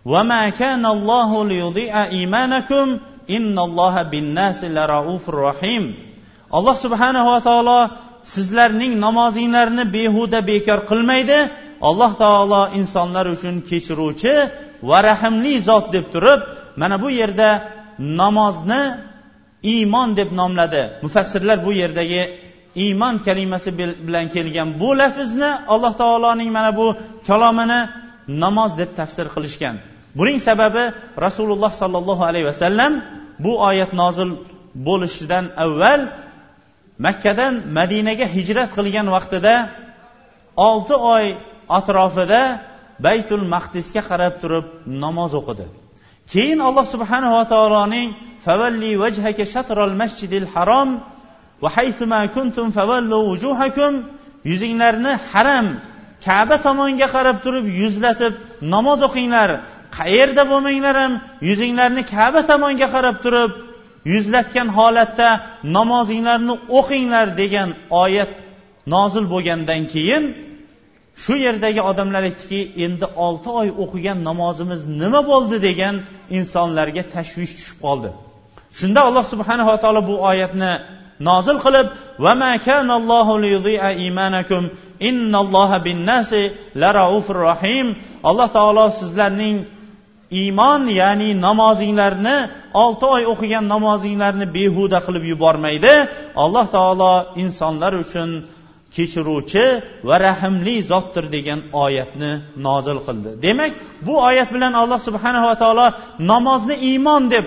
وما كان الله ليضيع إيمانكم إن الله بالناس لرؤوف رحيم alloh subhanava taolo sizlarning namozinglarni behuda bekor qilmaydi alloh taolo insonlar uchun kechiruvchi va rahmli zot deb turib mana bu yerda namozni iymon deb nomladi mufassirlar bu yerdagi iymon kalimasi bilan kelgan bu lafzni alloh taoloning mana bu kalomini namoz deb tafsir qilishgan Buning sababi rasululloh sollallohu alayhi vasallam bu oyat nozil bo'lishidan avval makkadan madinaga hijrat qilgan vaqtida olti oy atrofida baytul maqdisga qarab turib namoz o'qidi. Keyin alloh subhanava taoloning favalli vajhaka shatral masjidil harom va haysuma kuntum favallu vujuhakum yuzinglarni haram kaba tomonga qarab turib yuzlatib namoz o'qinglar. Qayerda bo'lmanglar ham yuzinglarni kaba tomonga qarab turib yuzlatgan holatda namozinglarni o'qinglar degan oyat nozil bo'lgandan keyin shu yerdagi odamlar aytdiki endi olti oy o'qigan namozimiz nima bo'ldi degan insonlarga tashvish tushib qoldi. Shunda alloh subhanava taolo bu oyatni nozil qilib rahim. Alloh taolo sizlarning iymon ya'ni namozinglarni olti oy o'qigan namozinglarni behuda qilib yubormaydi. Alloh taolo insonlar uchun kechiruvchi va rahmli zotdir degan oyatni nozil qildi. Demak bu oyat bilan alloh subhanava taolo namozni iymon deb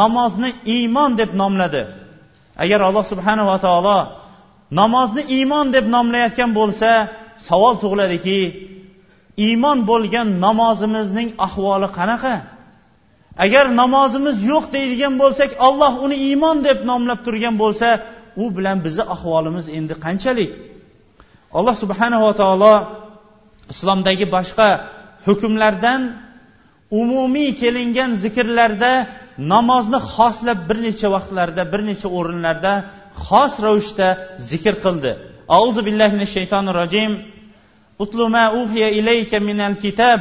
namozni iymon deb nomladi. Agar alloh subhanava taolo namozni iymon deb nomlayotgan bo'lsa savol tug'iladiki iymon bo'lgan namozimizning ahvoli qanaqa? Agar namozimiz yo'q deydigan bo'lsak olloh uni iymon deb nomlab turgan bo'lsa u bilan bizni ahvolimiz endi qanchalik? Alloh subhanava taolo islomdagi boshqa hukmlardan umumiy kelingan zikrlarda namozni xoslab bir necha vaqtlarda bir necha o'rinlarda xos ravishda zikr qildi. Auzu billahi minash shaytonir rojim. Utlu ma uhiya ilayka minal kitab.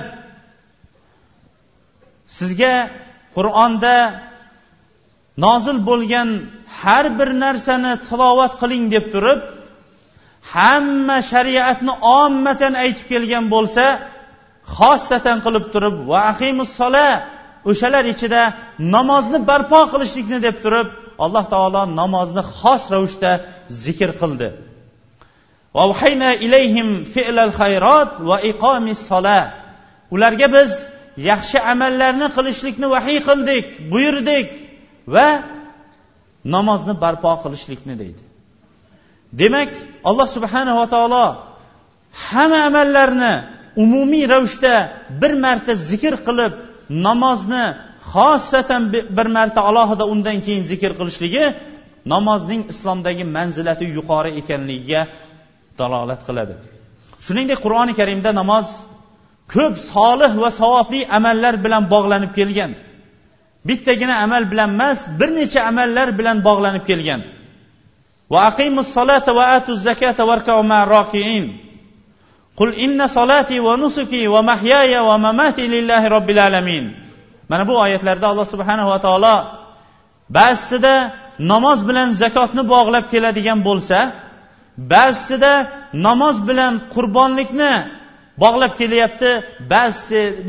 Sizga qur'onda nozil bo'lgan har bir narsani tilovat qiling deb turib hamma shariatni ommatan aytib kelgan bo'lsa xossatan qilib turib va ahimussola o'shalar ichida namozni barpo qilishlikni deb turib alloh taolo namozni xos ravishda zikr qildi. Ularga biz yaxshi amallarni qilishlikni vahiy qildik buyurdik va namozni barpo qilishlikni deydi. Demak alloh subhanava taolo hamma amallarni umumiy ravishda bir marta zikr qilib namozni xosatan bir marta alohida undan keyin zikr qilishligi namozning islomdagi manzilati yuqori ekanligiga dalolat qiladi. Shuningdek qur'oni karimda namoz ko'p solih va savobli amallar bilan bog'lanib kelgan. Bittagina amal bilan emas bir necha amallar bilan bog'lanib kelgan. Va aqimus solata va atuz zakata varkau rokiin qul inna solati va nusuki va mahyaya va mamati lillahi robbil alamin. Mana bu oyatlarda alloh subhanava taolo ba'zisida namoz bilan zakotni bog'lab keladigan bo'lsa ba'zisida namoz bilan qurbonlikni bog'lab kelyapti.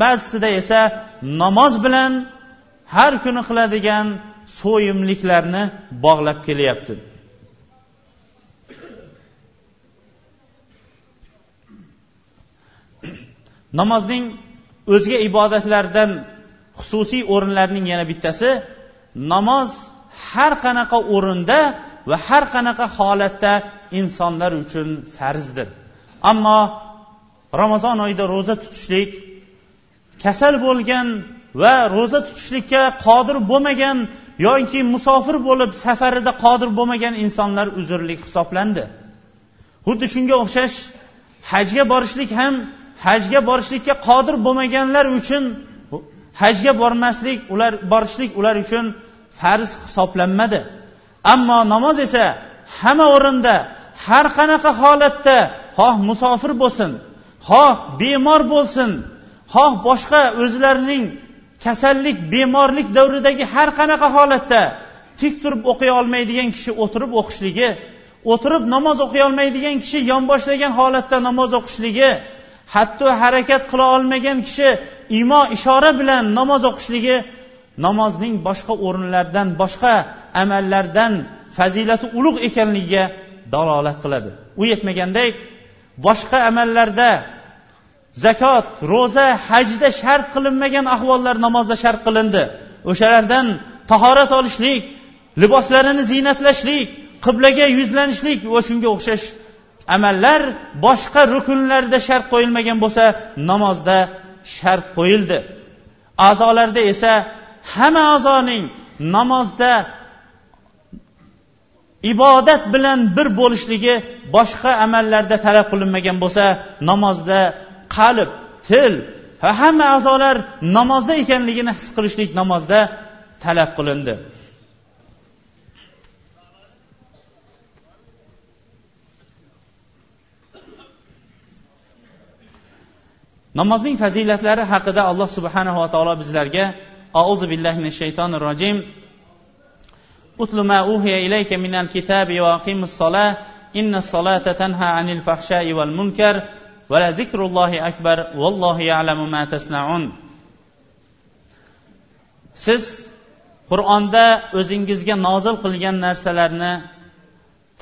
Ba'zisida esa namoz bilan har kuni qiladigan so'yimliklarni bog'lab kelyapti. Namozning o'zga ibodatlardan xususiy o'rinlarning yana bittasi namoz har qanaqa o'rinda va har qanaqa holatda insonlar uchun farzdir. Ammo ramazon oyida ro'za tutishlik kasal bo'lgan va ro'za tutishlikka qodir bo'lmagan yoki musofir bo'lib safarida qodir bo'lmagan insonlar uzrlik hisoblandi. Xuddi shunga o'xshash hajga borishlik ham hajga borishlikka qodir bo'lmaganlar uchun hajga bormaslik ular borishlik ular uchun farz hisoblanmadi. Ammo namoz esa hamma o'rinda har qanaqa holatda xoh musofir bo'lsin xoh bemor bo'lsin xoh boshqa o'zlarining kasallik bemorlik davridagi har qanaqa holatda tik turib o'qiy olmaydigan kishi o'tirib o'qishligi o'tirib namoz o'qiy olmaydigan kishi yonboshlagan holatda namoz o'qishligi hatto harakat qila olmagan kishi imo ishora bilan namoz o'qishligi namozning boshqa o'rinlardan boshqa amallardan fazilati ulug' ekanligiga dalolat qiladi. U yetmagandek boshqa amallarda zakot ro'za hajda shart qilinmagan ahvollar namozda shart qilindi. O'shalardan tahorat olishlik liboslarini ziynatlashlik qiblaga yuzlanishlik va shunga o'xshash amallar boshqa rukunlarda shart qo'yilmagan bo'lsa namozda shart qo'yildi. A'zolarda esa hamma a'zoning namozda ibodat bilan bir bo'lishligi boshqa amallarda talab qilinmagan bo'lsa namozda qalb til va hamma a'zolar namozda ekanligini his qilishlik namozda talab qilindi. Namozning fazilatlari haqida alloh subhanava taolo bizlarga auzu billahi minash shaytonir rojim اتل ما uhiya ilayka من kitabi واقم الصلاه ان inna تنهى tanha anil والمنكر ولذكر munkar اكبر la يعلم akbar تصنعون. Ya'lamu ma tasnaun siz qur'onda o'zingizga nozil qilgan narsalarni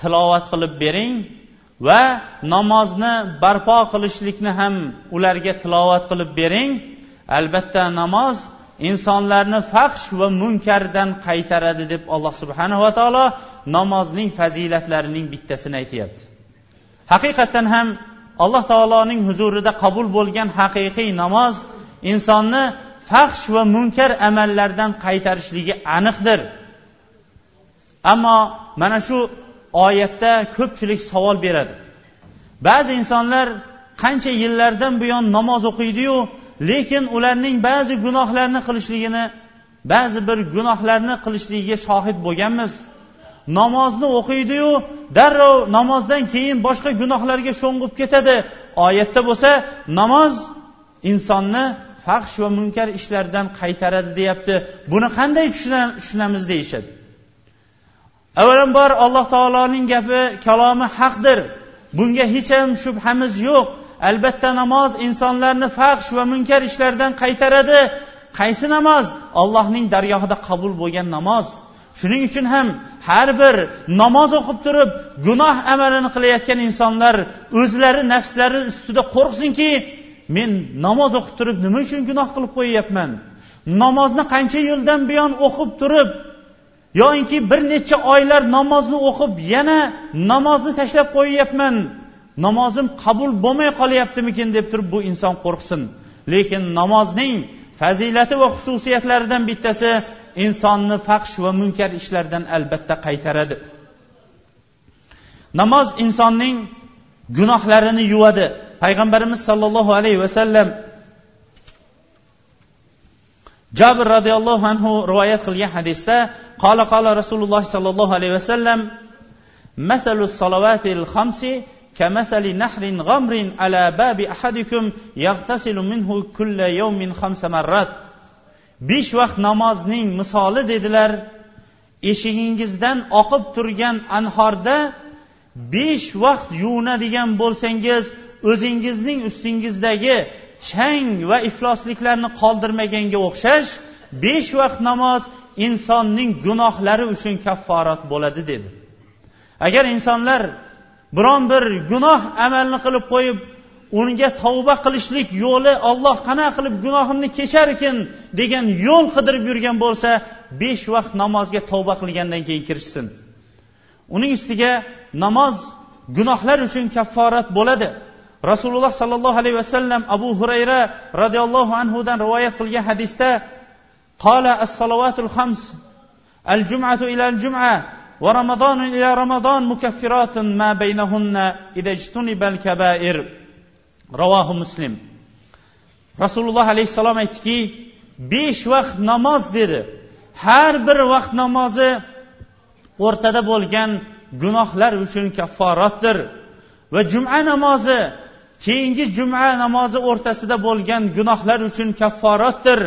tilovat qilib bering va namozni barpo qilishlikni ham ularga tilovat qilib bering. Albatta namoz insonlarni faxsh va munkardan qaytaradi deb alloh subhanava taolo namozning fazilatlarining bittasini aytyapti. Haqiqatdan ham alloh taoloning huzurida qabul bo'lgan haqiqiy namoz insonni faxsh va munkar amallardan qaytarishligi aniqdir. Ammo mana shu oyatda ko'pchilik savol beradi. Ba'zi insonlar qancha yillardan buyon namoz o'qiydiyu lekin ularning ba'zi gunohlarni qilishligini ba'zi bir gunohlarni qilishligiga shohid bo'lganmiz. Namozni o'qiydiyu darrov namozdan keyin boshqa gunohlarga sho'ng'ib ketadi. Oyatda bo'lsa namoz insonni faxsh va munkar ishlardan qaytaradi deyapti. Buni qanday tushunamiz deyishadi. Avvalambor alloh taoloning gapi kalomi haqdir. Bunga hech ham shubhamiz yo'q. Albatta namoz insonlarni fahsh va munkar ishlardan qaytaradi. Qaysi namoz? Allohning dargohida qabul bo'lgan namoz. Shuning uchun ham har bir namoz o'qib turib gunoh amalini qilayotgan insonlar o'zlari nafslari ustida qo'rqsinki men namoz o'qib turib nima uchun gunoh qilib qo'yyapman? Namozni qancha yildan buyon o'qib turib yoinki bir necha oylar namozni o'qib yana namozni tashlab qo'yyapman. Namozim qabul bo'lmay qolyaptimikin deb turib bu inson qo'rqsin. Lekin namozning fazilati va xususiyatlaridan bittasi insonni fahsh va munkar ishlardan albatta qaytaradi. Namoz insonning gunohlarini yuvadi. Payg'ambarimiz sollallohu alayhi vasallam jabr roziyallohu anhu rivoyat qilgan hadisda qola qola rasululloh sollallohu alayhi vasallam masalu salovatil xamsi كمثل نحر غمر على باب أحدكم يغتسل منه كل يوم خمس مرات besh vaqt namozning misoli dedilar eshigingizdan oqib turgan anhorda besh vaqt yuvinadigan bo'lsangiz o'zingizning ustingizdagi chang va iflosliklarni qoldirmaganga o'xshash besh vaqt namoz insonning gunohlari uchun kafforat bo'ladi dedi agar insonlar biron bir gunoh amalni qilib qo'yib unga tavba qilishlik yo'li olloh qanaqa qilib gunohimni kecharkin degan yo'l qidirib yurgan bo'lsa besh vaqt namozga tavba qilgandan keyin kirishsin. Uning ustiga namoz gunohlar uchun kafforat bo'ladi. Rasululloh sollallohu alayhi vasallam abu hurayra roziyallohu anhudan rivoyat qilgan hadisda qola as salovatul hams al jumatu ila al jum'a ورمضان إلى رمضان مكفرات ما بينهن إذا اجتنب الكبائر ravohi muslim rasululloh alayhissalom aytdiki besh vaqt namoz dedi har bir vaqt namozi o'rtada bo'lgan gunohlar uchun kafforatdir va juma namozi keyingi juma namozi o'rtasida bo'lgan gunohlar uchun kafforatdir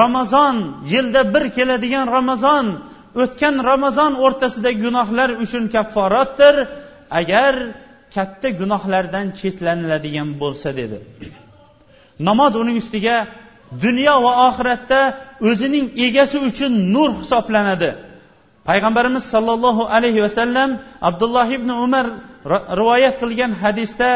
ramazon yilda bir keladigan ramazon o'tgan ramazon o'rtasidagi gunohlar uchun kafforatdir. Agar katta gunohlardan chetlaniladigan bo'lsa dedi. Namoz uning ustiga dunyo va oxiratda o'zining egasi uchun nur hisoblanadi. Payg'ambarimiz sollallohu alayhi vasallam abdulloh ibn umar rivoyat qilgan hadisda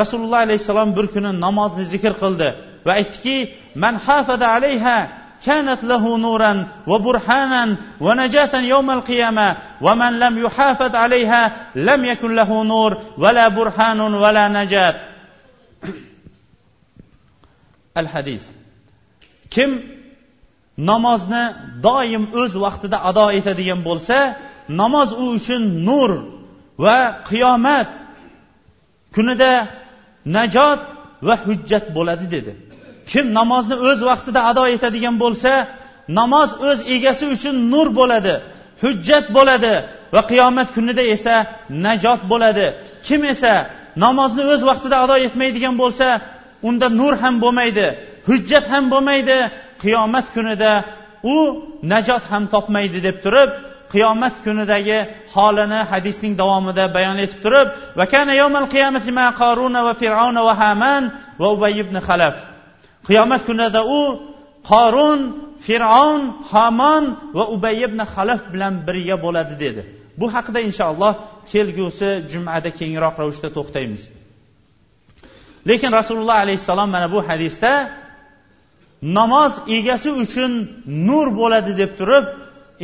rasululloh alayhissalom bir kuni namozni zikr qildi va aytdiki man hafada alayha كانت له نورا وبرهانا ونجاة يوم القيامة ومن لم يحافظ عليها لم يكن له نور ولا برهان ولا نجاة الحديث kim namozni doim o'z vaqtida ado etadigan bo'lsa namoz u uchun nur va qiyomat kunida najot va hujjat bo'ladi dedi kim namozni o'z vaqtida ado etadigan bo'lsa namoz o'z egasi uchun nur bo'ladi hujjat bo'ladi va qiyomat kunida esa najot bo'ladi. Kim esa namozni o'z vaqtida ado etmaydigan bo'lsa unda nur ham bo'lmaydi hujjat ham bo'lmaydi qiyomat kunida u najot ham topmaydi deb turib qiyomat kunidagi holini hadisning davomida bayon etib turib va kana yawmal qiyamati ma qaruna va fir'auna va haman va ubay ibn xalaf qiyomat kunida u qorun fir'avn hamon va ubay ibn halaf bilan birga bo'ladi dedi. Bu haqida inshaalloh kelgusi jumada kengroq ravishda to'xtaymiz. Lekin rasululloh alayhissalom mana bu hadisda namoz egasi uchun nur bo'ladi deb turib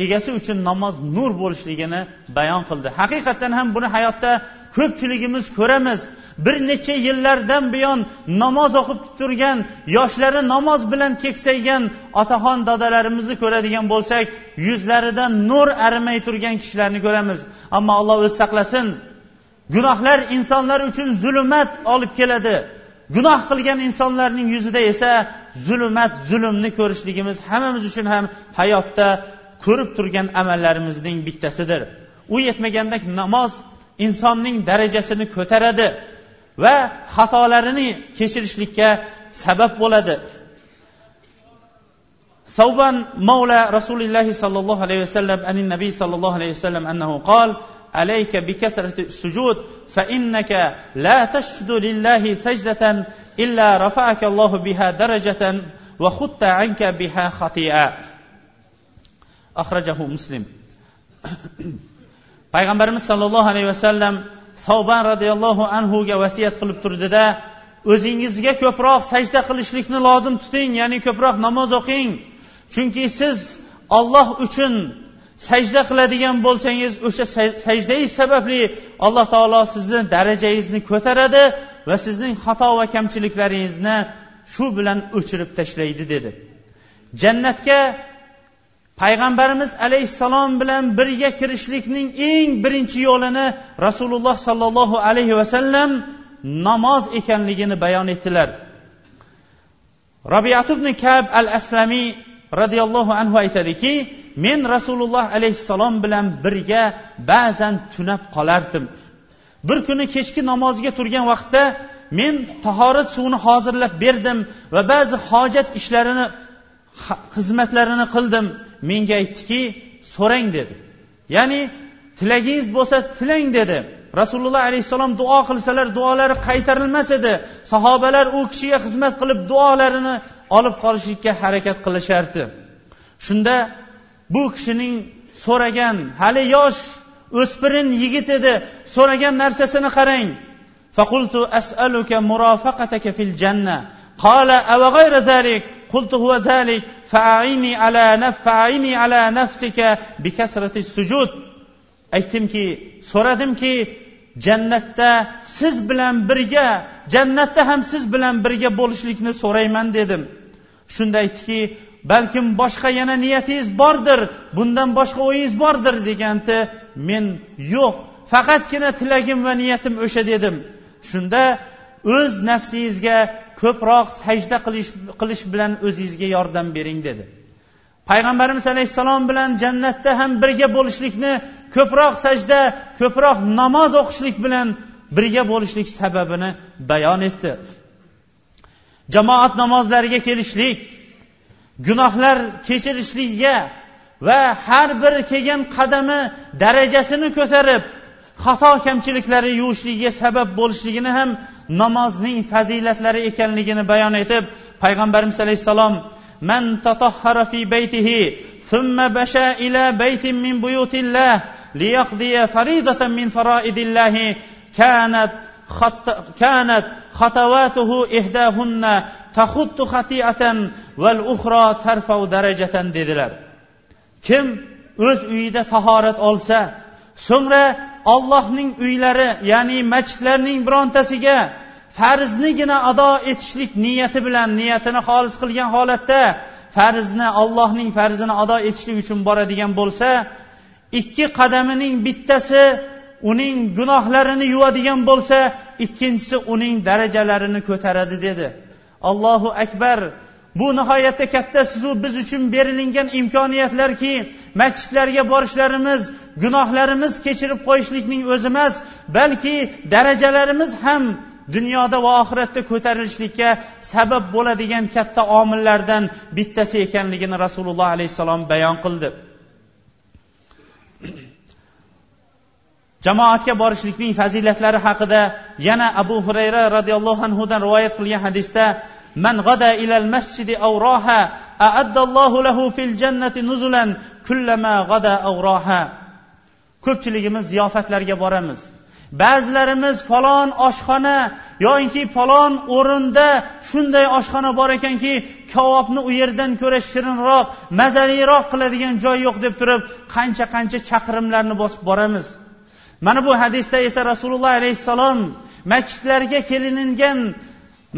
egasi uchun namoz nur bo'lishligini bayon qildi. Haqiqatdan ham buni hayotda ko'pchiligimiz ko'ramiz. Bir necha yillardan buyon namoz o'qib turgan yoshlari namoz bilan keksaygan otaxon dadalarimizni ko'radigan bo'lsak yuzlaridan nur arimay turgan kishilarni ko'ramiz. Ammo alloh o'zi saqlasin. Gunohlar insonlar uchun zulmat olib keladi. Gunoh qilgan insonlarning yuzida esa zulmat zulmni ko'rishligimiz hammamiz uchun ham hayotda ko'rib turgan amallarimizning bittasidir. U yetmaganda namoz insonning darajasini ko'taradi. va xatolarini kechirishlikka sabab bo'ladi savban mavla rasululloh sollallohu alayhi vasallam anin nabiy sollallohu alayhi vasallam annahu qol عليك بكثرة السجود فإنك لا تسجد لله سجدة إلا رفعك الله بها درجة وخدت عنك بها خطيئة أخرجه مسلم payg'ambarimiz sollallohu alayhi vasallam savban roziyallohu anhuga vasiyat qilib turdida o'zingizga ko'proq sajda qilishlikni lozim tuting ya'ni ko'proq namoz o'qing. Chunki siz olloh uchun sajda qiladigan bo'lsangiz o'sha sajdangiz sababli alloh taolo sizni darajangizni ko'taradi va sizning xato va kamchiliklaringizni shu bilan o'chirib tashlaydi dedi. Jannatga payg'ambarimiz alayhissalom bilan birga kirishlikning eng birinchi yo'lini rasululloh sollallohu alayhi vasallam namoz ekanligini bayon etdilar. Robiat ibn kab al aslamiy roziyallohu anhu aytadiki men rasululloh alayhissalom bilan birga ba'zan tunab qolardim. Bir kuni kechki namozga turgan vaqtda men tahorat suvini hozirlab berdim va ba'zi hojat ishlarini xizmatlarini qildim. menga aytdiki so'rang dedi ya'ni tilagingiz bo'lsa tilang dedi rasululloh alayhissalom duo qilsalar duolari qaytarilmas edi sahobalar u kishiga xizmat qilib duolarini olib qolishlikka harakat qilishardi shunda bu kishining so'ragan hali yosh o'spirin yigit edi so'ragan narsasini qarang فقلت أسألك مرافقتك في الجنة قال أو غير ذلك قلت هو ذلك فأعيني على نف فأعيني على نفسك بكثرة السجود aytdimki so'radimki jannatda siz bilan birga jannatda ham siz bilan birga bo'lishlikni so'rayman dedim shunda aytdiki balkim boshqa yana niyatingiz bordir bundan boshqa o'yingiz bordir deganda men yo'q faqatgina tilagim va niyatim o'sha dedim shunda o'z nafsingizga ko'proq sajda qilish qilish bilan o'zingizga yordam bering dedi. Payg'ambarimiz alayhissalom bilan jannatda ham birga bo'lishlikni ko'proq sajda ko'proq namoz o'qishlik bilan birga bo'lishlik sababini bayon etdi. Jamoat namozlariga kelishlik gunohlar kechirishligiga va har bir kelgan qadami darajasini ko'tarib xato kamchiliklari yuvishligiga sabab bo'lishligini ham namozning fazilatlari ekanligini bayon etib payg'ambarimiz alayhissalom man tatahhara fi baytihi thumma basha ila baytin min buyutillah liyaqdiya faridatan min faraidillah kanat كانت خطواته إحداهن تخط خطيئة والأخرى ترفع درجة dedilar kim o'z uyida tahorat olsa so'ngra ollohning uylari ya'ni masjidlarning birontasiga farznigina ado etishlik niyati bilan niyatini xolis qilgan holatda farzni ollohning farzini ado etishlik uchun boradigan bo'lsa ikki qadamining bittasi uning gunohlarini yuvadigan bo'lsa ikkinchisi uning darajalarini ko'taradi dedi. Allohu akbar. Bu nihoyatda katta sizu biz uchun berilingan imkoniyatlarki masjidlarga borishlarimiz gunohlarimiz kechirib qo'yishlikning o'zi emas balki darajalarimiz ham dunyoda va oxiratda ko'tarilishlikka sabab bo'ladigan katta omillardan bittasi ekanligini rasululloh alayhissalom bayon qildi. Jamoatga borishlikning fazilatlari haqida yana abu hurayra roziyallohu anhudan rivoyat qilgan hadisda man g'ada المسجد masjidi aw أعد a'addallohu lahu fil jannati nuzulan kullama g'ada aw راها ko'pchiligimiz ziyofatlarga boramiz. Ba'zilarimiz falon oshxona yoinki falon o'rinda shunday oshxona bor ekanki kavobni u yerdan ko'ra shirinroq mazaliroq qiladigan joy yo'q deb turib qancha qancha chaqirimlarni bosib boramiz. Mana bu hadisda esa rasululloh alayhissalom masjidlarga keliningan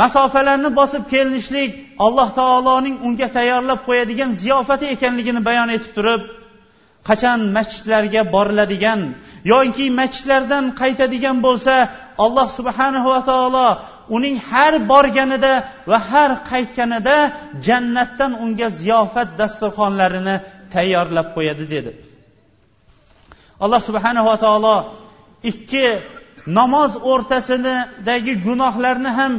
masofalarni bosib kelinishlik alloh taoloning unga tayyorlab qo'yadigan ziyofati ekanligini bayon etib turib qachon masjidlarga boriladigan yoki masjidlardan qaytadigan bo'lsa alloh subhanahu va taolo uning har borganida va har qaytganida jannatdan unga ziyofat dasturxonlarini tayyorlab qo'yadi dedi. Alloh subhanahu va taolo ikki namoz o'rtasidagi gunohlarni ham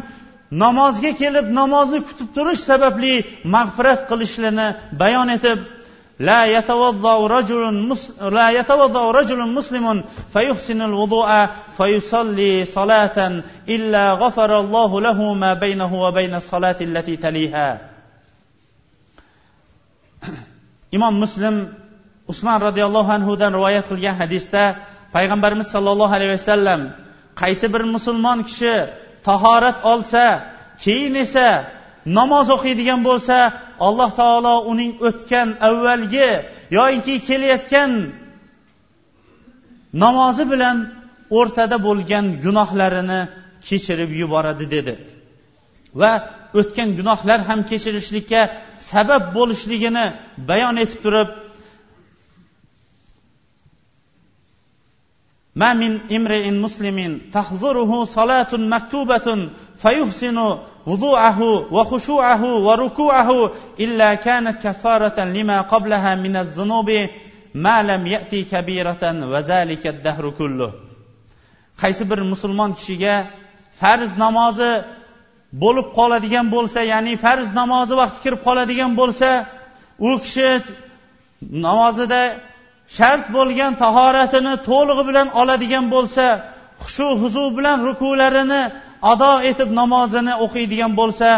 namozga kelib namozni kutib turish sababli mag'firat qilishlarini bayon etib لا يتوضا رجل لا يتوضا رجل مسلم فيحسن الوضوء فيصلي صلاه الا غفر الله له ما بينه وبين الصلاه التي تليها imom muslim usmon roziyallohu anhudan rivoyat qilgan hadisda payg'ambarimiz sollallohu alayhi vasallam qaysi bir musulmon kishi tahorat olsa keyin esa namoz o'qiydigan bo'lsa alloh taolo uning o'tgan avvalgi yoinki kelayotgan namozi bilan o'rtada bo'lgan gunohlarini kechirib yuboradi dedi. Va o'tgan gunohlar ham kechirishlikka sabab bo'lishligini bayon etib turib ما من امرئ مسلم تحضره صلاة مكتوبة فيحسن وضوعه وخشوعه وركوعه إلا كانت كفارة لما قبلها من الذنوب ما لم يأتي كبيرة وذلك الدهر كله qaysi bir musulmon kishiga farz namozi bo'lib qoladigan bo'lsa ya'ni farz namozi vaqti kirib qoladigan bo'lsa u kishi namozida shart bo'lgan tahoratini to'lig'i bilan oladigan bo'lsa xushu huzu bilan rukularini ado etib namozini o'qiydigan bo'lsa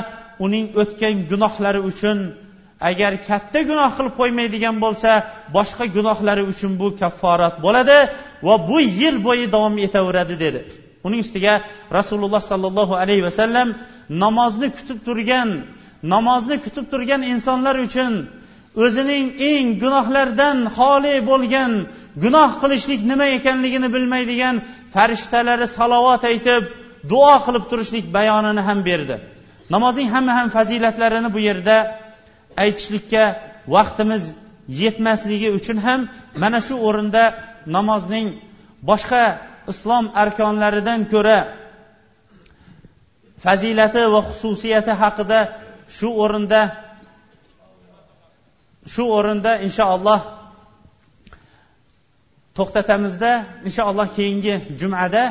uning o'tgan gunohlari uchun agar katta gunoh qilib qo'ymaydigan bo'lsa boshqa gunohlari uchun bu kafforat bo'ladi va bu yil bo'yi davom etaveradi dedi. Uning ustiga rasululloh sollallohu alayhi vasallam namozni kutib turgan namozni kutib turgan insonlar uchun o'zining eng gunohlardan xoli bo'lgan gunoh qilishlik nima ekanligini bilmaydigan farishtalari salovat aytib duo qilib turishlik bayonini ham berdi. Namozning hamma ham fazilatlarini bu yerda aytishlikka vaqtimiz yetmasligi uchun ham mana shu o'rinda namozning boshqa islom arkonlaridan ko'ra fazilati va xususiyati haqida shu o'rinda shu o'rinda inshaalloh to'xtatamizda inshaalloh keyingi jumada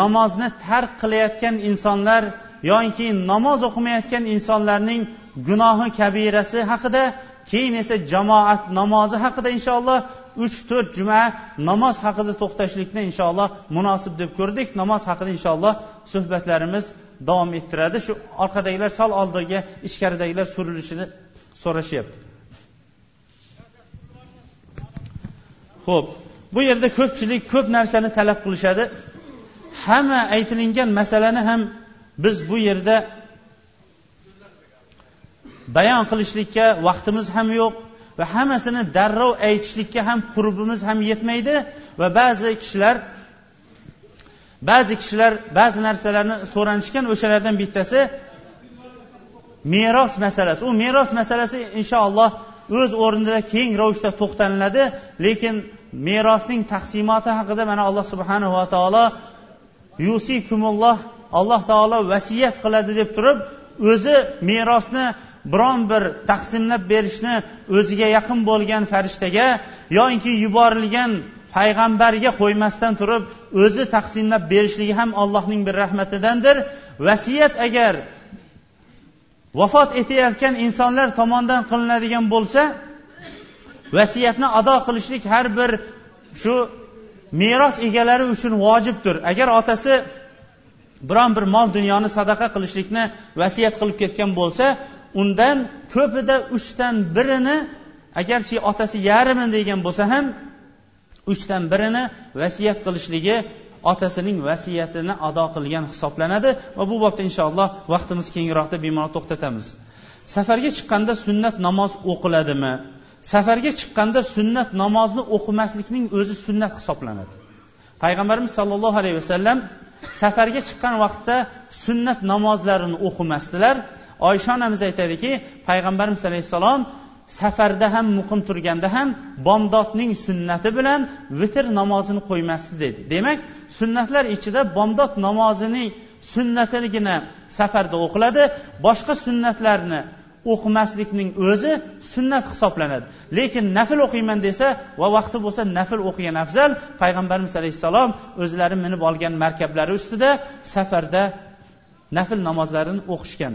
namozni tark qilayotgan insonlar yoki namoz o'qimayotgan insonlarning gunohi kabirasi haqida keyin esa jamoat namozi haqida inshaalloh uch to'rt juma namoz haqida to'xtashlikni inshaalloh munosib deb ko'rdik. Namoz haqida inshaalloh suhbatlarimiz davom ettiradi. Shu orqadagilar sal oldiga ichkaridagilar surilishini so'rashyapti. Ho'p bu yerda ko'pchilik ko'p narsani talab qilishadi. Hamma aytilingan masalani ham biz bu yerda bayon qilishlikka vaqtimiz ham yo'q va hammasini darrov aytishlikka ham qurbimiz ham yetmaydi va ba'zi kishilar ba'zi kishilar ba'zi narsalarni so'ranishgan o'shalardan bittasi meros masalasi. U meros masalasi inshaalloh o'z o'rnida keng ravishda to'xtaliladi lekin merosning taqsimoti haqida mana alloh subhanahu va taolo yusikumulloh alloh taolo vasiyat qiladi deb turib o'zi merosni biron bir taqsimlab berishni o'ziga yaqin bo'lgan farishtaga yoinki yuborilgan payg'ambarga qo'ymasdan turib o'zi taqsimlab berishligi ham allohning bir rahmatidandir. Vasiyat agar vafot etayotgan insonlar tomonidan qilinadigan bo'lsa vasiyatni ado qilishlik har bir shu meros egalari uchun vojibdir. Agar otasi biron bir mol dunyoni sadaqa qilishlikni vasiyat qilib ketgan bo'lsa undan ko'pida uchdan birini agarchi otasi yarmi degan bo'lsa ham uchdan birini vasiyat qilishligi otasining vasiyatini ado qilgan hisoblanadi va bu bobda inshaalloh vaqtimiz kengroqda bemalol to'xtatamiz. Safarga chiqqanda sunnat namoz o'qiladimi? Safarga chiqqanda sunnat namozni o'qimaslikning o'zi sunnat hisoblanadi. Payg'ambarimiz sollallohu alayhi vasallam safarga chiqqan vaqtda sunnat namozlarini o'qimasdilar. Oysha onamiz aytadiki payg'ambarimiz alayhissalom safarda ham muqim turganda ham bomdodning sunnati bilan vitr namozini qo'ymasdi dedi. Demak sunnatlar ichida bomdod namozining sunnatigina safarda o'qiladi boshqa sunnatlarni o'qimaslikning o'zi sunnat hisoblanadi. Lekin nafl o'qiyman desa va vaqti bo'lsa nafl o'qigan afzal payg'ambarimiz alayhissalom o'zlari minib olgan markablari ustida safarda nafl namozlarini o'qishgan.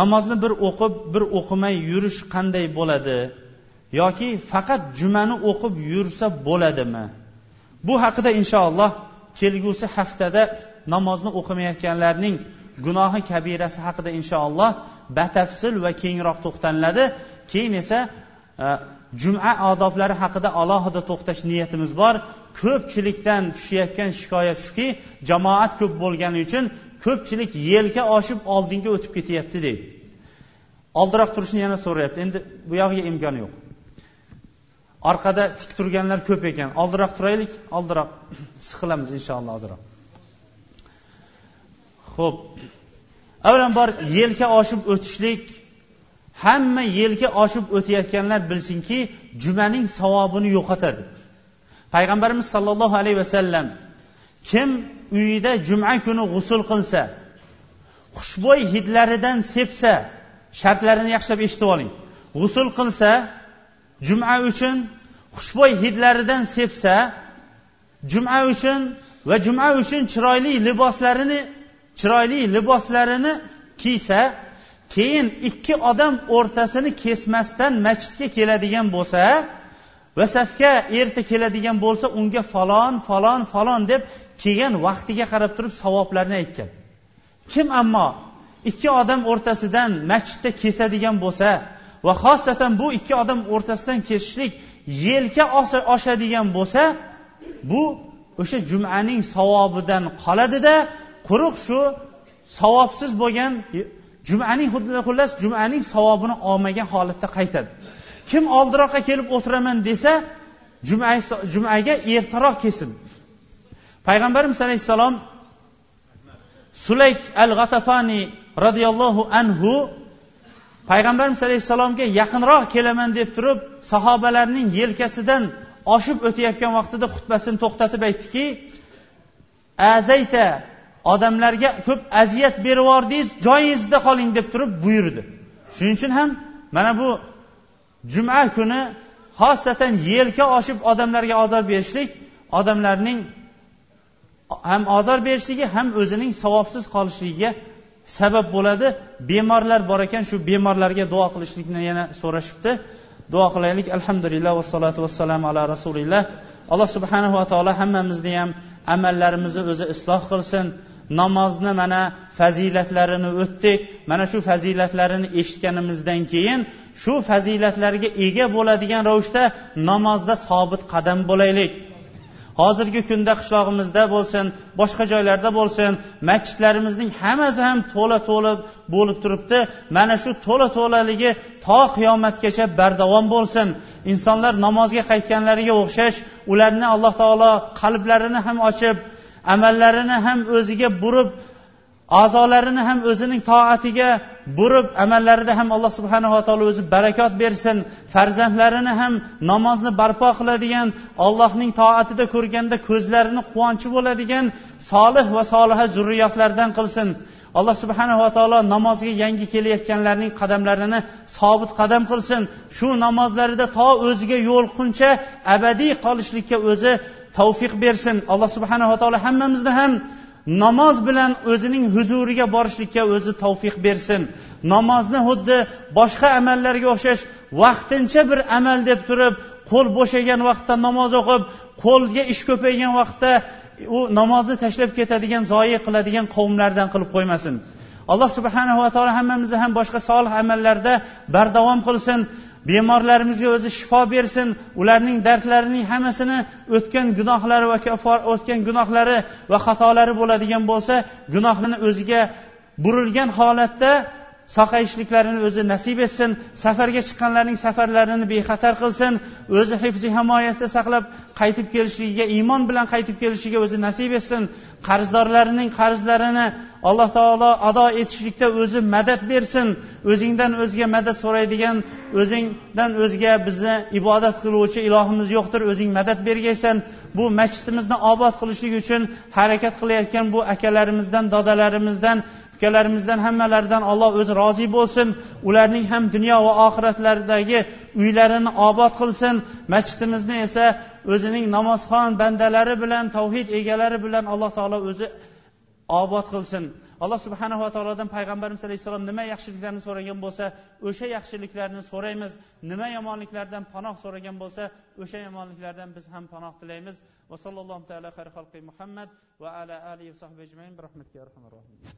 Namozni bir o'qib bir o'qimay yurish qanday bo'ladi? Yoki faqat jumani o'qib yursa bo'ladimi? Bu haqida inshaalloh kelgusi haftada namozni o'qimayotganlarning gunohi kabirasi haqida inshaalloh batafsil va kengroq to'xtaliladi keyin esa e, juma odoblari haqida alohida to'xtash niyatimiz bor. Ko'pchilikdan tushayotgan shikoyat shuki jamoat ko'p bo'lgani uchun ko'pchilik yelka oshib oldinga o'tib ketyapti deydi oldiroq turishni yana so'rayapti. Endi bu yog'iga imkoni yo'q. Orqada tik turganlar ko'p ekan. Oldiroq turaylik oldiroq siqilamiz inshaalloh ozroq. Ho'p avvalambor yelka oshib o'tishlik hamma yelka oshib o'tayotganlar bilsinki jumaning savobini yo'qotadi. Payg'ambarimiz sollallohu alayhi vasallam kim uyida juma kuni g'usul qilsa xushbo'y hidlaridan sepsa shartlarini yaxshilab eshitib oling. G'usul qilsa juma uchun xushbo'y hidlaridan sepsa juma uchun va juma uchun chiroyli liboslarini chiroyli liboslarini kiysa keyin ikki odam o'rtasini kesmasdan masjidga keladigan bo'lsa va safga erta keladigan bo'lsa unga falon falon falon deb kelgan vaqtiga qarab turib savoblarni aytgan. Kim ammo ikki odam o'rtasidan masjidda kesadigan bo'lsa va xosatan bu ikki odam o'rtasidan kesishlik yelka oshadigan bo'lsa bu o'sha jumaning savobidan qoladida quruq shu savobsiz bo'lgan jumaning xullas jumaning savobini olmagan holatda qaytadi. Kim oldiroqqa kelib o'tiraman desa jumaga ertaroq kelsin payg'ambarimiz alayhissalom sulayk al g'atafani roziyallohu anhu payg'ambarimiz alayhissalomga yaqinroq kelaman deb turib sahobalarning yelkasidan oshib o'tayotgan vaqtida xutbasini to'xtatib aytdiki azayta odamlarga ko'p aziyat berib yubordingiz joyingizda qoling deb turib buyurdi. Shuning uchun ham mana bu juma kuni xosatan yelka oshib odamlarga ozor berishlik odamlarning ham ozor berishligi ham o'zining savobsiz qolishligiga sabab bo'ladi. Bemorlar bor ekan shu bemorlarga duo qilishlikni yana so'rashibdi. Duo qilaylik. Alhamdulillah vassalotu vassalamu ala rasulilloh alloh subhanahu va taolo hammamizni ham amallarimizni o'zi isloh qilsin. Namozni mana fazilatlarini o'tdik. Mana shu fazilatlarini eshitganimizdan keyin shu fazilatlarga ega bo'ladigan ravishda namozda sobit qadam bo'laylik. Hozirgi kunda qishlog'imizda bo'lsin boshqa joylarda bo'lsin masjidlarimizning hammasi ham to'la to'la bo'lib turibdi. Mana shu to'la to'laligi to qiyomatgacha bardavom bo'lsin. Insonlar namozga qaytganlariga o'xshash ularni alloh taolo qalblarini ham ochib amallarini ham o'ziga burib a'zolarini ham o'zining toatiga burib amallarida ham alloh subhanava taolo o'zi barakot bersin farzandlarini ham namozni barpo qiladigan allohning toatida ko'rganda ko'zlarini quvonchi bo'ladigan solih va soliha zurriyotlardan qilsin. Alloh subhanava taolo namozga yangi kelayotganlarning qadamlarini sobit qadam qilsin. Shu namozlarida to o'ziga yo'liqquncha abadiy qolishlikka o'zi tavfiq bersin. Alloh subhanava taolo hammamizni ham namoz bilan o'zining huzuriga borishlikka o'zi tavfiq bersin. Namozni xuddi boshqa amallarga o'xshash vaqtincha bir amal deb turib qo'l bo'shagan vaqtda namoz o'qib qo'lga ish ko'paygan vaqtda u namozni tashlab ketadigan zoyi qiladigan qavmlardan qilib qo'ymasin. Alloh subhanava taolo hammamizni ham boshqa solih amallarda bardavom qilsin. Bemorlarimizga o'zi shifo bersin ularning dardlarining hammasini o'tgan gunohlari va o'tgan gunohlari va xatolari bo'ladigan bo'lsa gunohini o'ziga burilgan holatda saqayishliklarini o'zi nasib etsin safarga chiqqanlarning safarlarini bexatar qilsin o'zi hifzi himoyasida saqlab qaytib kelishligiga iymon bilan qaytib kelishiga o'zi nasib etsin. Qarzdorlarining qarzlarini alloh taolo ado etishlikda o'zi madad bersin. O'zingdan o'zga madad so'raydigan o'zingdan o'zga bizni ibodat qiluvchi ilohimiz yo'qdir o'zing madad bergaysan. Bu masjidimizni obod qilishlik uchun harakat qilayotgan bu akalarimizdan dodalarimizdan ukalarimizdan hammalaridan alloh o'zi rozi bo'lsin. Ularning ham dunyo va oxiratlaridagi uylarini obod qilsin. Masjidimizni esa o'zining namozxon bandalari bilan tavhid egalari bilan alloh taolo o'zi obod qilsin. Alloh subhanava taolodan payg'ambarimiz alayhissalom nima yaxshiliklarni so'ragan bo'lsa o'sha yaxshiliklarni so'raymiz. Nima yomonliklardan panoh so'ragan bo'lsa o'sha yomonliklardan biz ham panoh tilaymiz. Va sallallohu taala muhammad va ala alihi va sahbi ajmain. Bi rahmatika